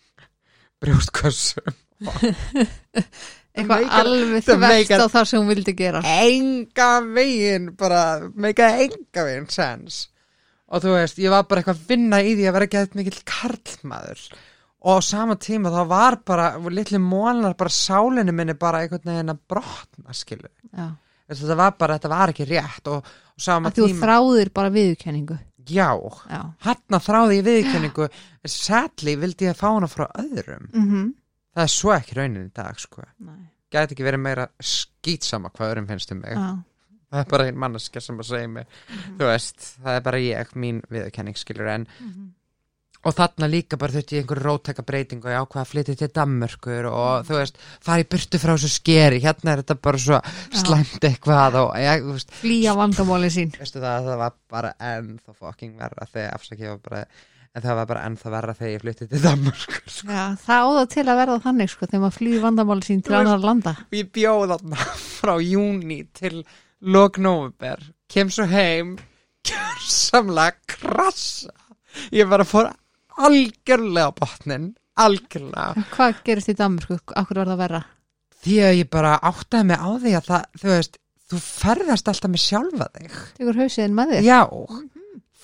brjóstkossum eitthvað alveg þvert á það sem hún vildi gera. Enga veginn bara, meikaði enga veginn sens og þú veist, ég var bara eitthvað að vinna í því að vera eitthvað mikill karlmaður. Og á sama tíma þá var bara litli mólar bara sálinni minni bara einhvern veginn að brotna skilu já. Þetta var bara, þetta var ekki rétt og, og að þú tíma, þráðir bara viðurkenningu. Já já. hann þráði í viðkenningu sadly vildi ég fá hana frá öðrum. Mm það er svo ekki raunin í dag sko. Gæti ekki verið meira skýtsama hvað öðrum finnst um mig. Já. það er bara einn manneskja sem að segja mig þú veist, það er bara ég, mín viðurkenning skilur en Mhm. Og þarna líka bara þurfti ég einhver rótæka breyting og ég ákvað að flytja til Danmörkur og þú veist, fara í burtu frá þessu skeri hérna er þetta bara svo slæmt eitthvað og ég, þú veist, flýja vandamáli sín. Veistu það það var bara ennþá fucking verra þegar afsakið var bara en það var bara ennþá verra þegar ég flytti til Danmörkur sko. já, það áða til að verða þannig sko, þegar maður flýr vandamáli sín til annar landa. Og ég bjóð þarna frá júni til lok november kem svo heim ég bara fór algjörlega á botnin algjörlega. En hvað gerist í Danmörku, akkur var það verra? Því að ég bara áttaði mig á því að það, þú veist, þú ferðast alltaf með sjálfa þig. Tekur hausiðin með þér? Já,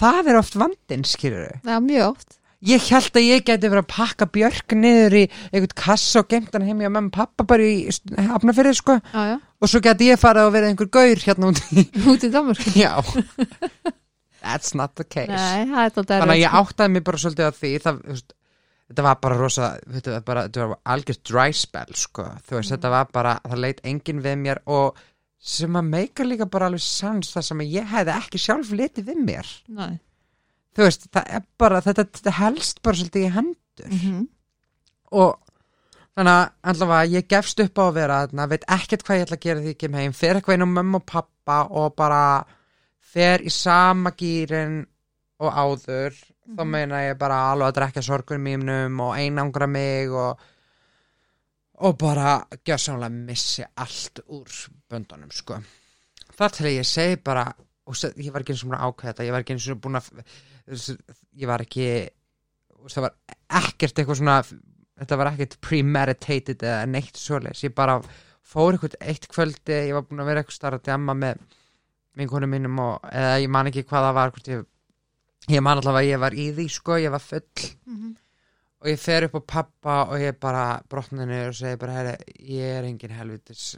það er oft vandinn skilur já, mjög oft. Ég held að ég geti verið að pakka björk niður í einhvern kassa og gemt hann heim í að mamma og pappa bara í hafnafyrði sko. Já, já, og svo geti ég farið að vera einhver gaur hérna út í út í Danmörku? Já That's not the case. Nei, Þannig að ég áttaði mig bara svolítið að því það, veist, Þetta var bara rosa Þetta var, bara, þetta var algjört dry spell sko. Þú veist, þetta var bara Það leit enginn við mér og sem að meika líka bara alveg sans það sem að ég hefði ekki sjálf litið við mér. Nei. Þú veist, bara þetta, þetta helst bara svolítið í hendur. Mm og þannig að allavega ég gefst upp á að vera þarna, veit ekkert hvað ég ætla að gera því ég kem heim, fer eitthvað inn á mömmu og pappa og bara fer í sama gýrin og áður þá meina ég bara alveg að drekka sorgur mínum og einangra mig og og bara gjössamlega missi allt úr böndunum sko. Þar til ég segi bara og ég var ekki eins og búin að ákveða þetta ég var ekki eins og búin að ég var ekki það var ekkert eitthvað svona þetta var ekkert premeditated eða neitt svoleiðis, ég bara fór eitthvað eitt kvöldi, ég var búin að vera eitthvað starf að djamma með vinkonum mínum og, eða ég man ekki hvað það var ég, ég man allavega að ég var í því sko, ég var full. Og ég fer upp á pappa og ég bara brotna niður og segi bara herri, ég er engin helvitis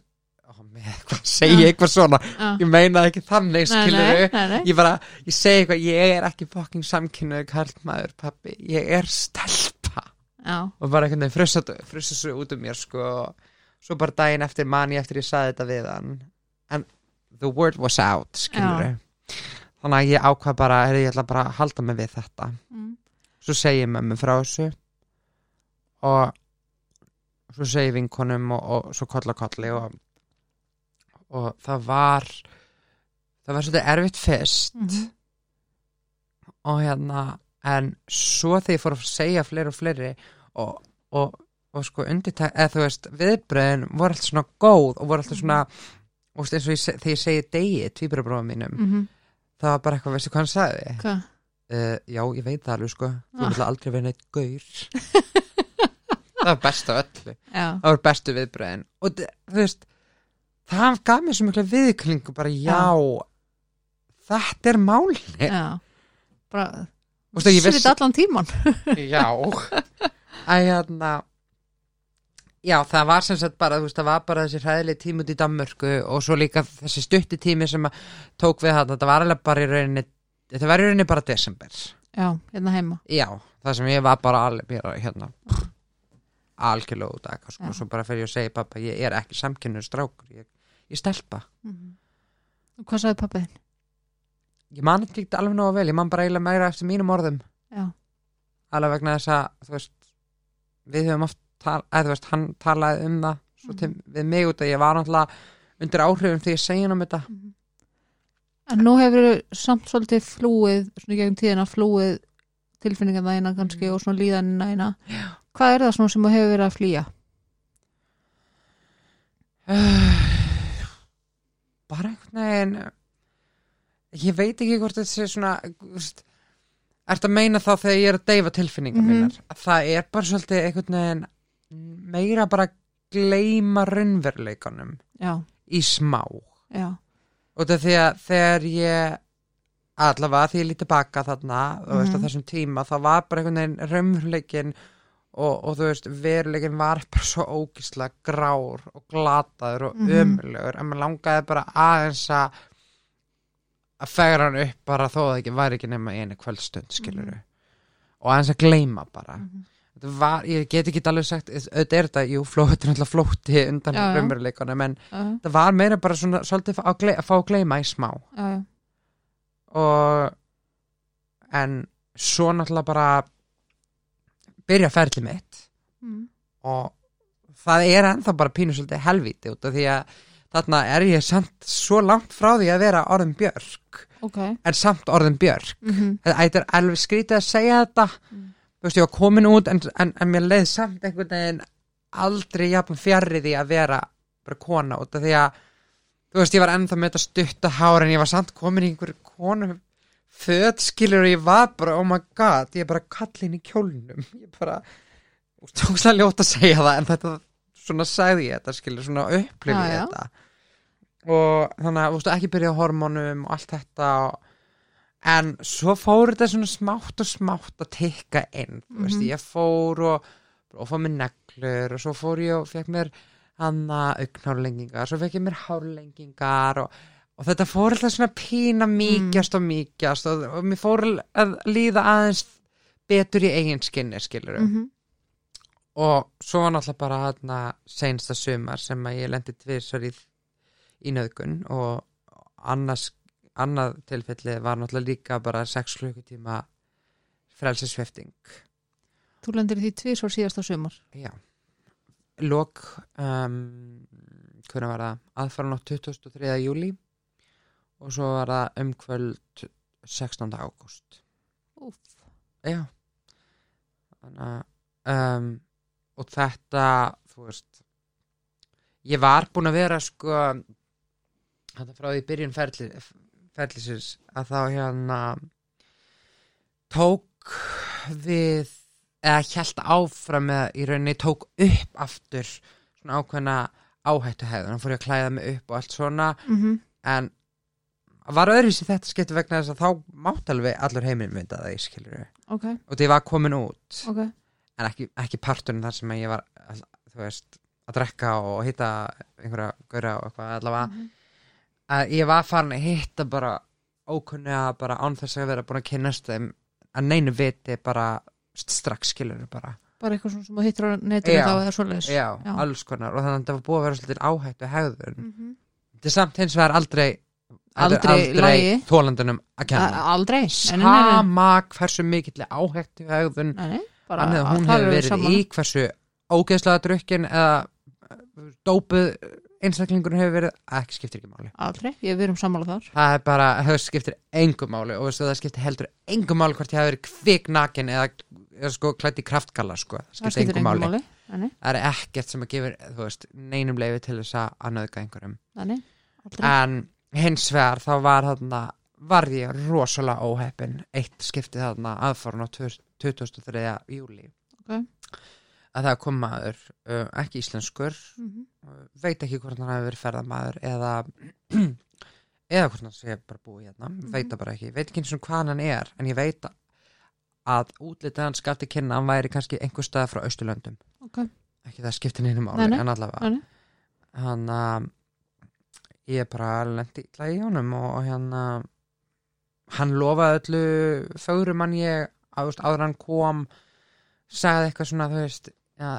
segi Já. eitthvað svona? Já. ég meina ekki þannig, skilur ég bara, ég segi eitthvað ég er ekki fucking samkynnaður karlmaður pappi, ég er stelpa. Já, og bara einhvern veginn frussa svo út um mér sko. Og svo bara daginn eftir mani eftir ég saði þetta við hann. En the word was out skilur þannig að ég ákvað bara heyrðu, ég ætla bara að halda mig við þetta. Mm. svo segi ég mömmu frá þessu. Og svo segi vinkonum og, og svo kolla kolli og, og það var það var svolítið erfitt fyrst. Mhm. og hérna en svo þegar ég fór að segja fleiri og fleiri og, og, sko undirtæk, eða þú veist viðbröðin voru alltaf svona góð og voru alltaf svona og veist, eins og ég, þegar ég segi degi tvíburabrófum mínum, Mm það var bara eitthvað veistu hvað hann sagði? Uh, já, ég veit það alveg sko. Þú Ah. vil aldrei vera neitt gaur. Það var best af öllu. Já, það var bestu viðbröðin og þú veist það gaf mér svo mikla viðklingu bara já, þetta er máli já. Bara, Þú veist ég vissi þetta allan tíman Já. Hérna Já, það var sem sagt bara, þú veist, það var bara þessi hræðileg tími út í Danmörku og svo líka þessi stutti tími sem að tók við það, þetta var alveg bara í rauninni, þetta var í rauninni bara desember. já, hérna heima Já, það sem ég var bara alveg, bara hérna, algjörlega út að, sko, svo bara fyrir ég að segja pappa, ég er ekki samkynnur strákur, ég, ég stelpa. mm. hvað sagði pappið? Ég man ekki alveg nógu vel, ég man bara eiginlega meira eftir mínum orðum, já, alveg vegna þess að, þú veist, við höfum oft, tal, eða veist, hann talaði um það, svo til, við mig út að ég var náttúrulega undir áhrifum því ég segja um þetta. en nú hefur samt svolítið flúið svona gegn tíðina flúið tilfinningarna eina kannski og svona líðanina eina hvað er það svona sem þú hefur verið að flýja? bara einhvern veginn ég veit ekki hvort þetta sé svona veist, ertu að meina þá þegar ég er að deyfa tilfinningar Mhm. mínar að það er bara svolítið einhvern veginn meira bara að gleyma raunveruleikanum Já, í smá já, og því að þegar ég allavega því ég lítið baka þarna og veist Mhm. þessum tíma þá var bara einhvern veginn raunveruleikin og, og þú veist veruleikin var bara svo ógislega grár og glataður og Mhm. ömurlegur en maður langaði bara aðeins að að fegra hann upp bara þó að það ekki væri ekki nema einu kvöldstund skilur Mhm. og aðeins að gleyma bara Mhm. Þetta var, ég get ekki alveg sagt auðvitað er þetta, jú, þetta er náttúrulega flótti undan Já, já. raunveruleikanum en já, það var meira bara svona svolítið að, gley, að fá að gleyma í smá já, já. og en svo náttúrulega bara byrja ferli mitt Mm. og það er ennþá bara pínu svolítið helvíti út af því að þarna er ég samt svo langt frá því að vera orðin björk Ok, en samt orðin björk mhm, þetta þetta er alveg skrítið að segja þetta Mm. Þú veist ég var komin út en, en, en mér leið samt einhvern veginn aldrei jafn fjarrri því að vera bara kona út af því að þú veist ég var ennþá með þetta stutta hár en ég var samt komin í einhver konu föt skilur og ég var bara oh my god ég er bara kallin í kjólnum. Ég bara tókslega ljótt að segja það en þetta svona sagði ég þetta skilur svona upplifi Já, ég þetta. Og þannig að þú veist ekki byrja á hormónum og allt þetta og en svo fór þetta svona smátt og smátt að tikka inn veist, Mhm. ég fór og, og fór mér neglur og svo fór ég og fekk mér hana augnhárlengingar, svo fekk ég mér hárlengingar og, og þetta fór alltaf svona pína mýkjast og mýkjast og, og mér fór að líða aðeins betur í eigin skinni skilur mhm, og svo var náttúrulega bara hana seinsta sumar sem að ég lendi tvisar í, í nöðgun og annars, annað tilfelli var náttúrulega líka bara 6 klukkutíma frelsisvefting Þú lendir því tvisvar síðasta sumar. Já. Lok um, hvernig var það? Aðfara nátt 23. júli og svo var það um kvöld 16. ágúst. Úf, Já. Þannig að um, og þetta, þú veist ég var búin að vera sko þetta frá því byrjun ferli, ferlisins að þá hérna tók við eða hjælt áfram eða í rauninni tók upp aftur svona ákveðna áhættu hefðun, hann fór ég að klæða mig upp og allt svona. Mhm, en var öðruvísi þetta skipti vegna þess að þá mátt alveg allur heiminn mynda það í skilur ok, og því var komin út. Ok. En ekki, ekki parturinn þar sem ég var þú veist, að drekka og hitta einhverja gaura og eitthvað allavega mhm, að ég var farin að hitta bara ókunniga bara án þess að vera búin að kynnast þeim að neinu viti bara strax skilur bara Bara eitthvað svona sem þú hittir á netinu Já. þá eða svoleiðis já, Já. alls konar og þannig að það var búið að vera svolítið áhættu hegðun Mhm. þetta er samt hins vegar aldrei Aldrei lagi. þólandunum að A- kenna Aldrei nei, nei. sama hversu mikill áhættu hegðun Nei, nei, bara Þannig að hún hefur verið í hversu ógeðslega drukkin eða dópuð einstaklingur hefur verið, ekki skiptir ekki máli. Aldrei, ég við erum sammála þar. Það er bara, það skiptir engum máli og það skiptir heldur engum máli hvort ég hafi verið kviknakin eða, eða sko klætt í kraftkalla sko, það Það skiptir engum máli. máli það er ekkert sem að gefur, þú veist, neinum leifi til þess að nöðga einhverjum. Aldrei. En hins vegar þá var þarna var ég rosalega óheppin eitt skipti þarna aðfarn á 23. júli Ok. Að það kom maður uh, ekki íslenskur Mhm. uh, veit ekki hvort hann hafi verið ferðamaður eða eða hvort hann sé bara búið hérna veit það bara ekki, veit ekki eins og hvað hann er en ég veit að útlitið hans gaf til kynna hann væri kannski einhver stað frá Austurlöndum. Ok, ekki það máli Nei, nei. en allavega. Hann að ég bara lendi illa í honum og, og hérna hann lofaði öllu fögrum hann ég áður hann kom sagði eitthvað svona þú veist já,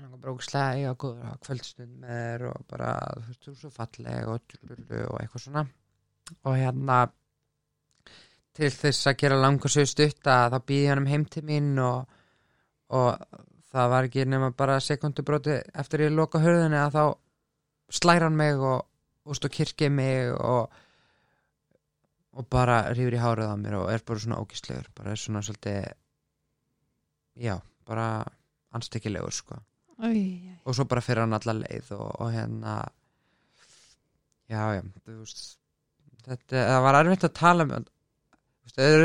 hann var bara ógislega eiga góður að kvöldstund með þér og bara þú veist, þú er svo falleg og, dululu og eitthvað svona. Og hérna til þess að gera langur svo stutta þá býði hann um heim til mín og, og það var ekki nema bara sekundubróti eftir ég loka hörðinni að þá slæra hann mig og, úst, og kirkið mig og og bara rífur í hárið á mér og er bara svona ógistlegur bara er svona svolítið já, bara anstekkilegur sko. Æ, æ, og svo bara fyrir hann alla leið og, og hérna já, já, veist þetta, það var erfitt að tala um veist, er,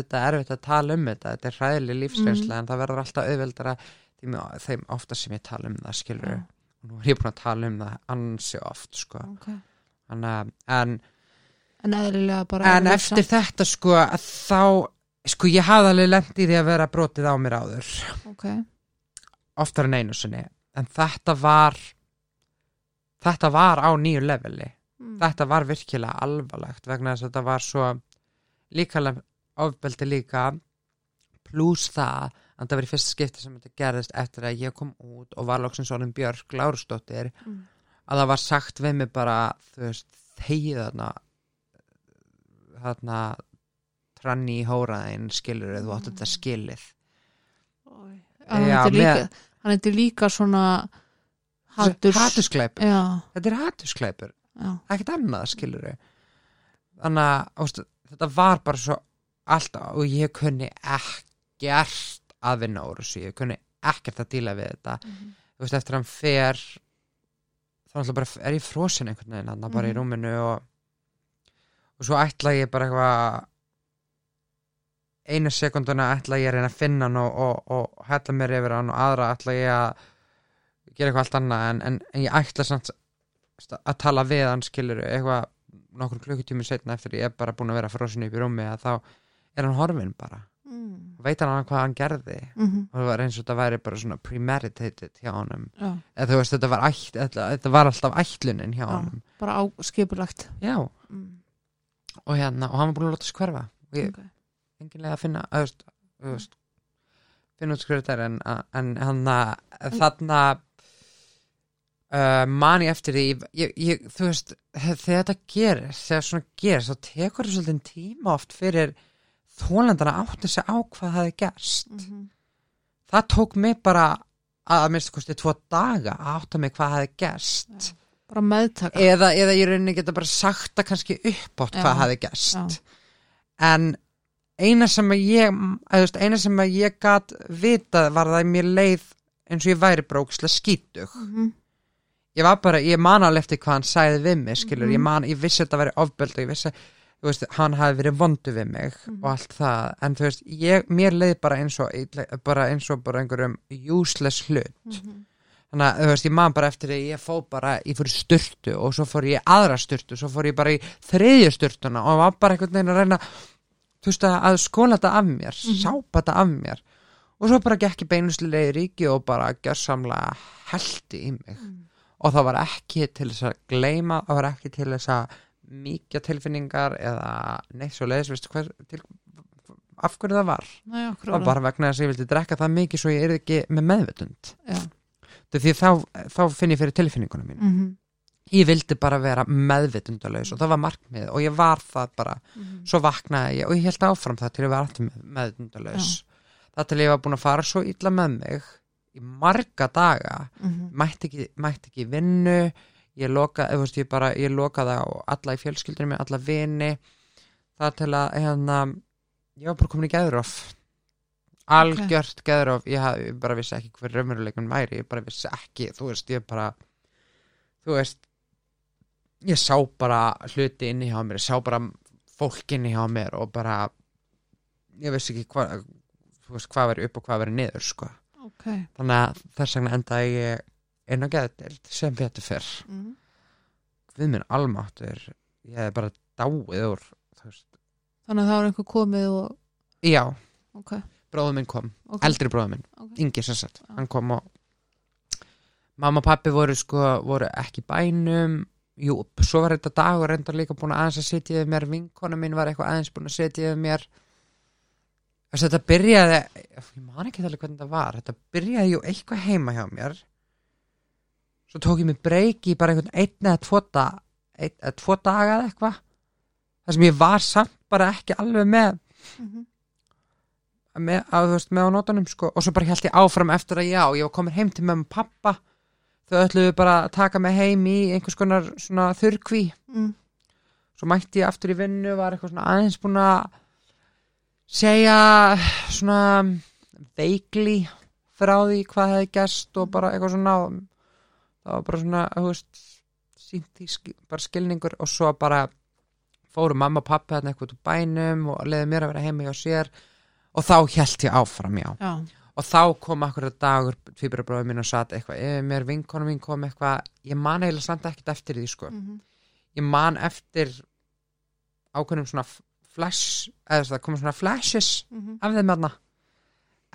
þetta erfitt að tala um þetta, þetta er hræðileg lífsreynsla en það verður alltaf auðveldara þeim, ofta sem ég tala um það skilur Já. og nú er ég búin að tala um það ansi oft sko. Ok. Þannig, að- en, En en erfitt eftir þetta sko þá sko ég hafði alveg lent í því að vera brotið á mér áður. Samt. Ok, oftar en einu sinni en þetta var þetta var á nýju leveli Mm. þetta var virkilega alvarlegt vegna þess að þetta var svo líkalega ofbeldi líka pluss það að það var í fyrsta skipti sem þetta gerðist eftir að ég kom út og var loksins orðin Björk Lárusdóttir Mm. að það var sagt við mig bara þú veist, þegið þarna þarna tranni í hóraðin skilur þú átt þetta skilið Æ. Hann Já, heitir líka, með- hann heitir líka svona haturs, hatuskleipur, Já, þetta er hatuskleipur já, ekkert annað skilur þannig að ástu, þetta var bara svo alltaf og ég kunni ekkert að vinna úr þessu, ég kunni ekkert að díla við þetta. Mhm. þú veist eftir að hann fer þá er ég frosin einhvern veginn hann bara í Mhm. rúminu og og svo ætla ég bara eitthvað einu sekunduna ætla ég að reyna að finna hann og, og, og hella mér yfir hann og aðra ætla ég að gera eitthvað allt annað en, en, en ég ætla samt að tala við hann skilur eitthvað nokkur klukkutími setna eftir ég er bara búin að vera frosin upp í rúmi að þá er hann horfinn bara mm. veit hann hvað hann gerði Mhm. og það var eins og þetta væri bara svona premeditated hjá honum já, eða þú veist þetta var, ætt, þetta, þetta var alltaf ætlunin hjá Já. honum bara á skipulagt já mm. og hérna og hann var búin að láta sig hverfa og ég ok, enginlega að finna að, veist, þú veist, finna út er en, en hann að þarna uh, mani eftir því ég, ég, þú veist, þegar þetta gerir þegar svona gerir, þá tekur það svolítið tíma oft fyrir þólandana átt þessi á hvað það er gerst Mhm. það tók mig bara að að minnst kosti tvo daga að átta mig hvað það er gerst bara meðtaka eða, eða ég rauninni geta bara sagt það kannski upp átt hvað hafi gerst Já. en eina sem að ég veist, eina sem að ég gat vitað var það að mér leið eins og ég væri brókslega skítug Mhm. ég var bara, ég man alveg eftir hvað hann sagði við mig skilur, Mhm. ég man, ég vissi að þetta væri ofböld og ég vissi, veist, hann hafi verið vondu við mig Mhm. og allt það en þú veist, ég, mér leið bara eins og bara eins og bara einhverjum useless hlut Mhm. þannig að þú veist, ég man bara eftir því ég fó bara, ég fór í styrtu og svo fór ég aðra styrtu, svo fór ég bara í þriðju styrtuna og var bara einhvern veginn að reyna þú veist að, skóla þetta af mér Mhm. sápa þetta af mér og svo bara gekk ég beinuslega í ríki og bara gjörsamlega heldi í mig Mhm. og það var ekki til þess að gleyma, það var ekki til þess að mikja tilfinningar eða neitt svo leiðis, veistu hver til, af hverju það var okkur það var bara vegna þess að ég vildi drekka það mikið svo ég er ekki með. Þetta er því þá, þá finn ég fyrir tilfinningunum mín Mhm. Ég vildi bara vera meðvitundalaus og það var markmið og ég var það bara. Mhm. svo vaknaði ég og ég held áfram það til ég var alltaf með, meðvitundalaus það til ég var búin að fara svo illa með mig í marga daga. Mhm. mætti ekki, mætti ekki vinnu. Ég lokaði, ég ég lokaði á alla í fjölskyldunum með alla vini. Það til að hérna, ég var bara komin í geðrof algjört geðrof ég, haf, ég bara vissi ekki hver raunveruleikun væri. Ég bara vissi ekki, þú veist, ég bara þú veist ég sá bara hluti inni hjá mér ég sá bara fólk inni hjá mér og bara ég vissi ekki hvað veist, hvað veri upp og hvað veri niður sko. ok þannig að þess vegna endaði ég inn á geðdeild sem betur fyrr Mhm. við minn almáttur ég hef bara dáið úr veist. þannig að það var einhver komið og já, ok, bróður minn kom ok eldri bróður minn. Ingi Já. hann kom og mamma og pappi voru sko, voru ekki bænum jú, svo var þetta dagur reyndar líka búin að aðeins að setja við mér vinkona mín var eitthvað aðeins búin að setja við mér. Þess, þetta byrjaði ég man ekki alveg hvernig þetta var þetta byrjaði jú eitthvað heima hjá mér. Svo tók ég mig breyki bara einhvern einn eða tvo, da, einn eða tvo daga eða eitthvað. Þar sem ég var samt bara ekki alveg með. Mhm. með, að, veist, með á nótunum sko. og svo bara held ég áfram eftir að já ég var komin heim til með og pappa þau ætluðu bara að taka mig heim í einhvers konar svona þurrkví. Mm. svo mætti ég aftur í vinnu var eitthvað svona aðeins búin að segja svona veikli frá því hvað hefði gest og bara eitthvað svona það var bara svona, þú veist sínt í skil, bara skilningur og svo bara fóru mamma og pappi þarna eitthvað út úr bænum og leiði mér að vera heimi hjá sér og þá held ég áfram, já. Já, og þá kom akkur að dagur tvíbrabróður minn og satt eitthvað yfir mér, vinkonu mín kom eitthvað ég man eiginlega samt ekkert eftir því sko. Mhm, ég man eftir ákveðnum svona flash eða það komið svona flashes mhm, af þeim aðna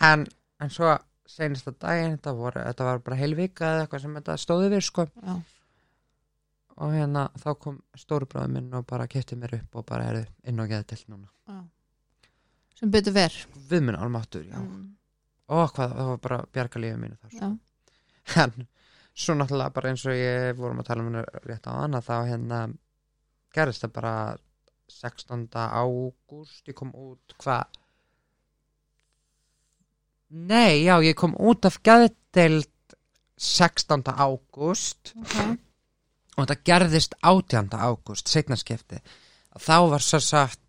en, en svo senast að daginn þetta, voru, þetta var bara heil vika eða eitthvað sem þetta stóði við sko. Já, og hérna þá kom stórubráður minn og bara kefti mér upp og bara erðu inn og geða til núna. Já. Sem betur ver við minn almáttur, já. Mm, og hvað, það var bara bjarga lífið mínu sko. já, en svo náttúrulega bara eins og ég vorum að tala um hennar rétt á hana þá hérna gerðist það bara 16. ágúst ég kom út hvað nei, já, ég kom út af gæðdeild 16. ágúst ok og þetta gerðist 18. ágúst setnaskipti þá var svo sagt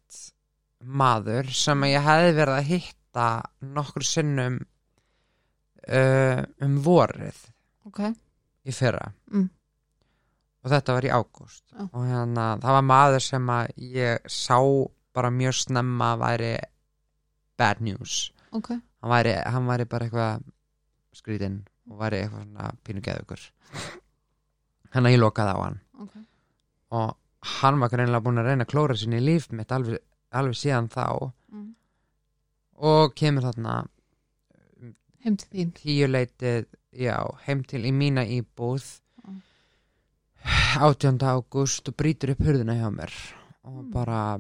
maður sem ég hefði verið að hitta nokkur sinnum uh, um vorið ok, í fyrra. Mm. og þetta var í ágúst. Já. og hérna það var maður sem að ég sá bara mjög snemma væri bad news. Ok. Hann væri, hann væri bara eitthvað skrítinn og væri eitthvað svona pínu geðugur hann að ég lokaði á hann. Ok, og hann var greinlega búin að reyna að klóra sinni í líf mitt alveg, alveg síðan þá. Mm. og kemur þarna heim til þín. Tíu leitið já, heim til í mína íbúð. Mm. 18. ágúst og brýtur upp hurðina hjá mér. Og Mm. bara,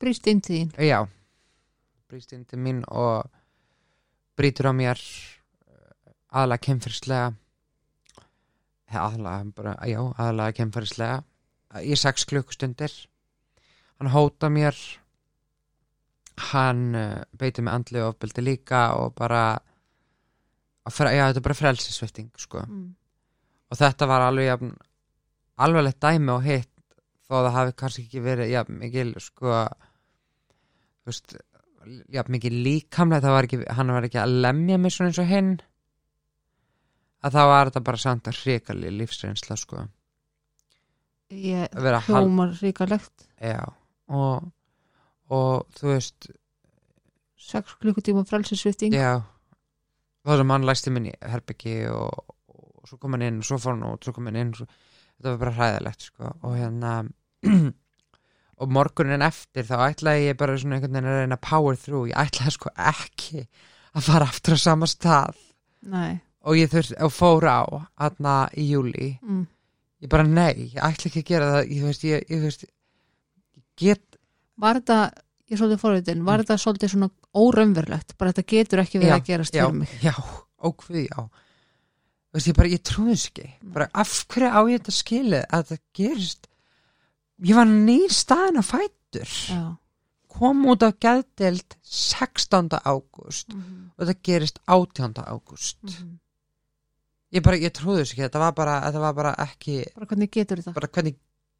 brýst inn til þín. Já. Brýst inn til mín og brýtur á mér aðalega kemfyrslega aðalega, bara, já, aðalega kemfyrslega í sex klukkustundir. Hann hóta mér hann uh, beitir mig andli og ofbeldi líka og bara já, þetta er bara frelsisvitting sko. mm. og þetta var alveg jafn, alveglegt dæmi og hitt þó það hafi kannski ekki verið jafn mikil sko veist jafn mikil líkamlega það var ekki, hann var ekki að lemja mig svona eins og hinn að þá var þetta bara samt að hrikali lífsreynsla sko ég vera hal, hljómar ríkalegt já, og, og þú veist 6 klukkutíma frelsisvifting já. Þá sem hann læsti minni herbyggi og, og svo kom hann inn og svo fór hann út, svo kom hann inn svo, þetta var bara hræðilegt sko. Og hérna og morgunin eftir þá ætlaði ég bara svona einhvern veginn að reyna að power through. Ég ætlaði sko ekki að fara aftur á sama stað. Nei. Og ég þurft og fór á aðna í júli mm. ég bara nei, ég ætla ekki að gera það. Ég, veist, ég, ég, veist, get var þetta, ég svolítið forvitin var þetta svolítið svona óraunverlegt bara þetta getur ekki verið Já, að gerast fyrir mig. já, ókvið, já. Þú veist, ég bara, ég þess ekki. Bara, af hverju á ég þetta skilið að þetta gerist? Ég var nýr staðin á fætur. Já, kom út af gæðdeild 16. ágúst Mhm, og þetta gerist 18. ágúst. Mhm. ég bara, ég þess ekki, þetta var bara þetta var bara ekki, bara hvernig getur þetta? Bara hvernig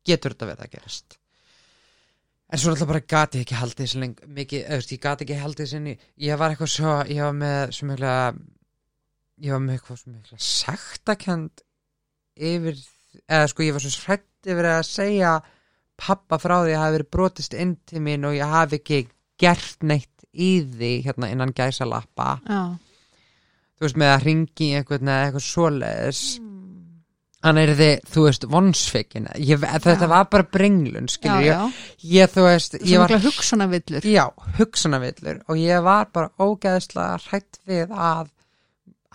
getur þetta verið að gerast en svo alltaf bara gati ekki haldið þessu lengi mikið, veist, ég gati ekki haldið þessu inni. Ég var eitthvað svo, ég var með svo mikla ég var með eitthvað svo mikla sektakend yfir, eða sko ég var svo hrætt yfir að segja pappa frá því að hafi verið brotist inn til mín og ég hafi ekki gert neitt í því hérna innan gæsalappa. Já. Þú veist með að ringi einhvern eða eitthvað svoleiðis. Mm. Hann er þið, þú veist, vonsvikin ég, þetta Já. var bara brenglun já, skilur já, ég, ég, þú veist var, mikla hugsunavillur já, hugsanavillur og ég var bara ógeðslega hrætt við að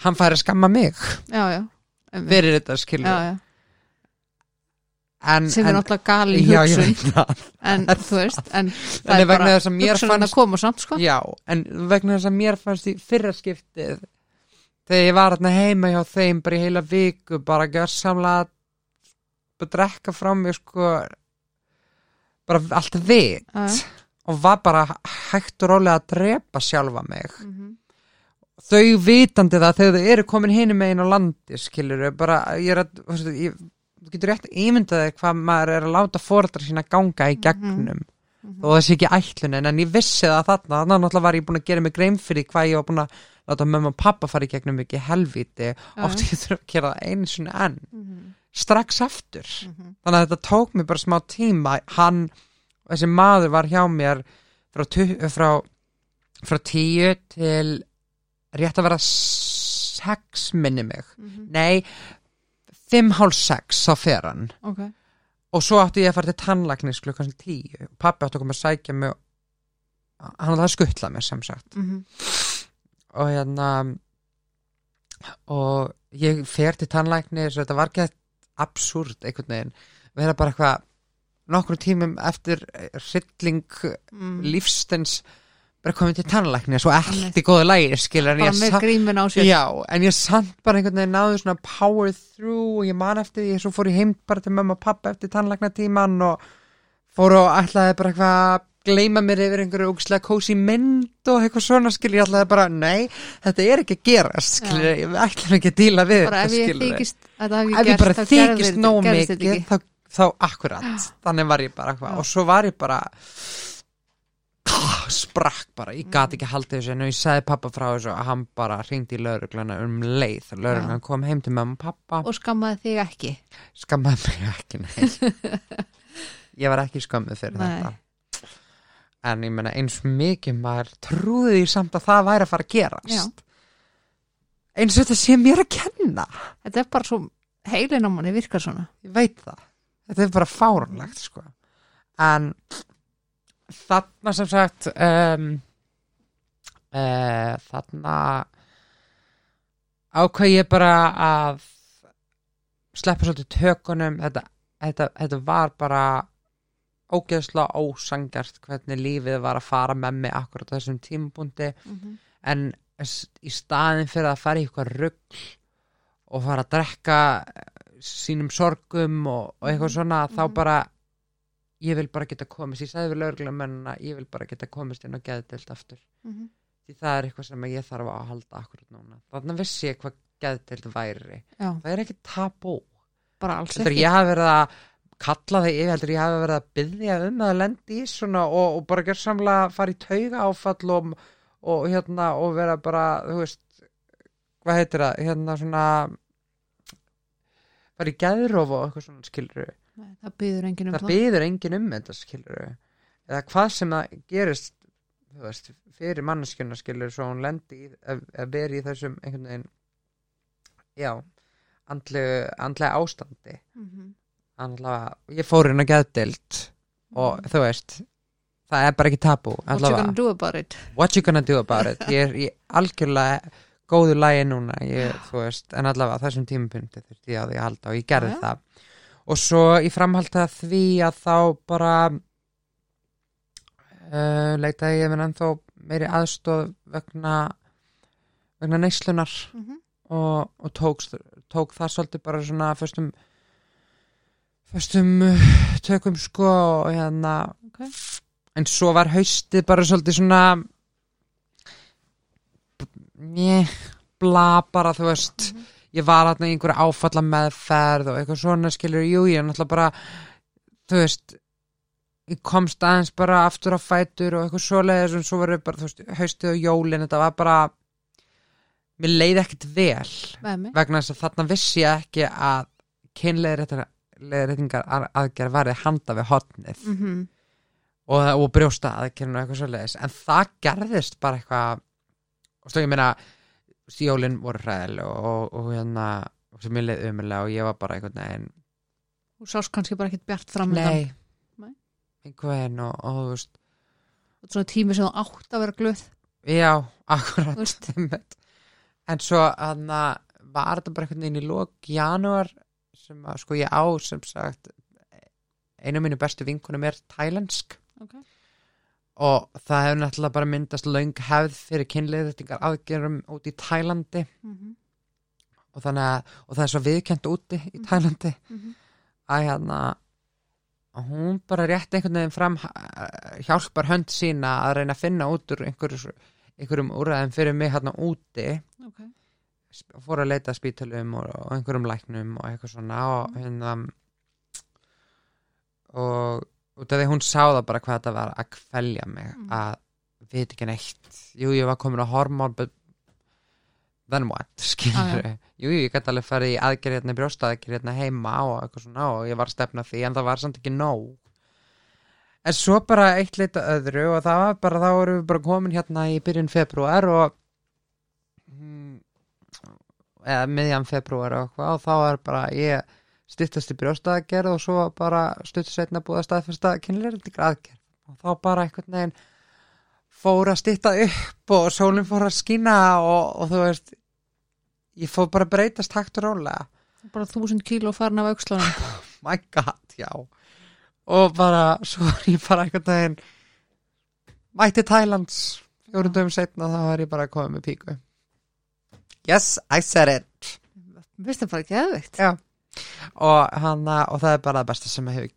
hann færi að skamma mig já, já, fyrir þetta skilur já, já. en, sem er náttúrulega já, ég hugsun. en þú veist, en það en er bara fannst að koma samt sko. Já, en vegna þess að mér fannst í fyrra skiptið þegar ég var hérna heima hjá þeim bara í heila viku bara gjörsamlega að drekka frá mig sko bara allt vit Já, já. og var bara hægt og rólega að drepa sjálfa mig Mhm. þau vitandi það þegar þau eru komin hinum megin á landi skilur bara, ég er að ég, þú getur rétt ímyndaði hvað maður er að láta fóreldra sína ganga í gegnum Mhm. og það sé ekki ætlunin en ég vissi það þarna þannig náttúrulega var ég búin að gera mig grein fyrir hvað ég var búin að láta mömmu og pappa fara í gegnum mikið helvíti Já. oft ég þurfa að gera það einu sinni enn Mhm. strax aftur Mhm. þannig að þetta tók mér bara smá tíma hann, þessi maður var hjá mér frá, frá, frá tíu til rétt að vera sex minni mig Mhm. nei, fimm hálf sex þá fer hann Ok, og svo átti ég að fara til tannlæknis klukkan tíu pappi átti að koma að sækja mig hann átti að skuttla mér sem sagt Mhm. Og hérna og ég fer til tannlæknis og þetta var ekki absúrt einhvern veginn. Vera bara eitthvað nokkru tímum eftir hrylling Mm. lífstens bara komið til tannlæknis og allt í góðu lægi skilur en bara með samt grímin á sér. Já, en ég samt bara einhvern veginn náðu svona power through og ég man eftir því, svo fór ég heim bara til mömmu og pappa eftir tannlæknatíman og fór og ætlaði bara eitthvað að gleyma mér yfir einhverju ógislega kósi mynd og eitthvað svona skil ég ætlaði bara, nei, þetta er ekki að gerast skil ég, ég ætlaði ekki að díla við bara þetta ég að það ef ég bara þykist nóg mikið þá, þá akkurat, þannig var ég bara Já. og svo var ég bara sprakk bara, ég gat ekki haldið þessu en ég sagði pappa frá þessu og hann bara ringdi í lauruglana um leið. Lauruglan kom heim til mamma og pappa og skammaði þig ekki? Skammaði mig ekki nei. ég var ekki skammuð fyrir Nei. þetta en ég menna eins mikið maður trúði því samt að það væri að fara að gerast. Eins og þetta sé mér að kenna. Þetta er bara svo heilin á manni virkar svona. Ég veit það. Þetta er bara fárunlegt sko. En þarna sem sagt um, uh, þarna ákvað ég bara að sleppa svolítið tökunum. Þetta, þetta, þetta var bara ógeðslega ósangjart hvernig lífið var að fara með mig akkurat þessum tímabundi en s- í staðin fyrir að fara í eitthvað rugl og fara að drekka eh, sínum sorgum og, og eitthvað svona þá Mhm. bara ég vil bara geta komist, ég sagði við lögreglumennina ég vil bara geta komist inn og geðdelt aftur. Mhm. því það er eitthvað sem ég þarf að halda akkurat núna. Þannig vissi ég hvað geðdelt væri. Já, það er ekki tabú. Ég hafi verið að kalla þig yfir, heldur ég hafi verið að byggja um að lendi í svona og, og bara gerð samlega fara í tauga áfall og, og hérna og vera bara, þú veist hvað heitir það, hérna svona fara í geðrof og eitthvað svona skilur Nei, það byður enginn um það það. byður enginn um þetta skilur eða hvað sem það gerist þú veist, fyrir manneskjuna skilur svo hún lendi í, að, vera í þessum einhvern veginn já, andlega, ástandi. Mhm. Allavega, ég fór inn á geðdild og þú veist það er bara ekki tabú what you allavega, gonna do about it? What you gonna do about it? Ég er algjörlega góðu lægi núna ég, veist, en allavega þessum tímapunkti þurfti ég á því að halda og ég gerði já. það. Og svo í framhaldi að því að þá bara uh, leitaði ég minn ennþá meiri aðstóð vegna vegna neyslunar Mhm. og, og tók, tók það svolítið bara svona fyrstum fyrstum uh, tökum sko og hérna Ok. en svo var haustið bara svolítið svona njö, bla bara þú veist Mhm. ég var hérna í einhverju áfalla meðferð og eitthvað svona skilur, jú, ég er náttúrulega bara þú veist ég komst aðeins bara aftur á fætur og eitthvað svoleiðis og svo var bara, veist, haustið og jólin, þetta var bara mér leiði ekkert vel mig vegna þess að þarna vissi ég ekki að kynleiðréttingar aðgerð varði handa við hotnið Mhm. og, og brjósta aðgerðin og eitthvað svoleiðis. En það gerðist bara eitthvað og stóð ég meina jólin voru hræðileg og, og, og hérna sem ég leið umulega og ég var bara einhvern veginn þú sást kannski bara ekkert bjart fram nei, Nei. einhvern veginn og, og þú veist. Svona tími sem þú átt að vera glöð. Já, akkurat en svo hann var þetta bara einhvern veginn í lók janúar sem að sko ég á sem sagt einu af mínu bestu vinkunum er tælensk Ok. og það hefur náttúrulega bara myndast löng hefð fyrir kynleiðrættingar aðgerum út í Tælandi Mhm. og þannig að og það er svo viðkent úti í Mhm. Tælandi Mhm. að hérna hún bara rétt einhvern veginn fram eh, hjálpar hönd sína að reyna að finna út úr einhverjum úræðum fyrir mig hérna úti Ok. Fór að leita spítalum og, og einhverjum læknum og eitthvað svona og hérna og út af því hún sá það bara hvað þetta var að kvelja mig Mm. að veit ekki neitt. Jú ég var komin á hormón then what, skilur jú, jú, ég gæti alveg farið í aðgerð hérna brjóstaðgerð hérna heima og eitthvað svona og ég var að stefna að því en það var samt ekki nóg. En svo bara eitt leita öðru og það var bara, þá erum við bara komin hérna í byrjun februar og mm, eða miðjan februar og eitthvað og þá er bara ég styttast í brjóstaðgerð og svo bara stuttu setna búið að staðfesta kynleirindingar aðgerð. Og þá bara einhvern veginn fór að stytta upp og sólinn fór að skína og, og þú veist ég fór bara að breytast hægt og rólega. Bara þúsund kíló farin af aukslunum my god, já. Og bara, svo var ég bara einhvern veginn mætti Thailands fjórum dögum setna þá var ég bara koma með píku yes, I said it. Vist það bara geðveikt. Já. og hann og það er bara það besta sem hefur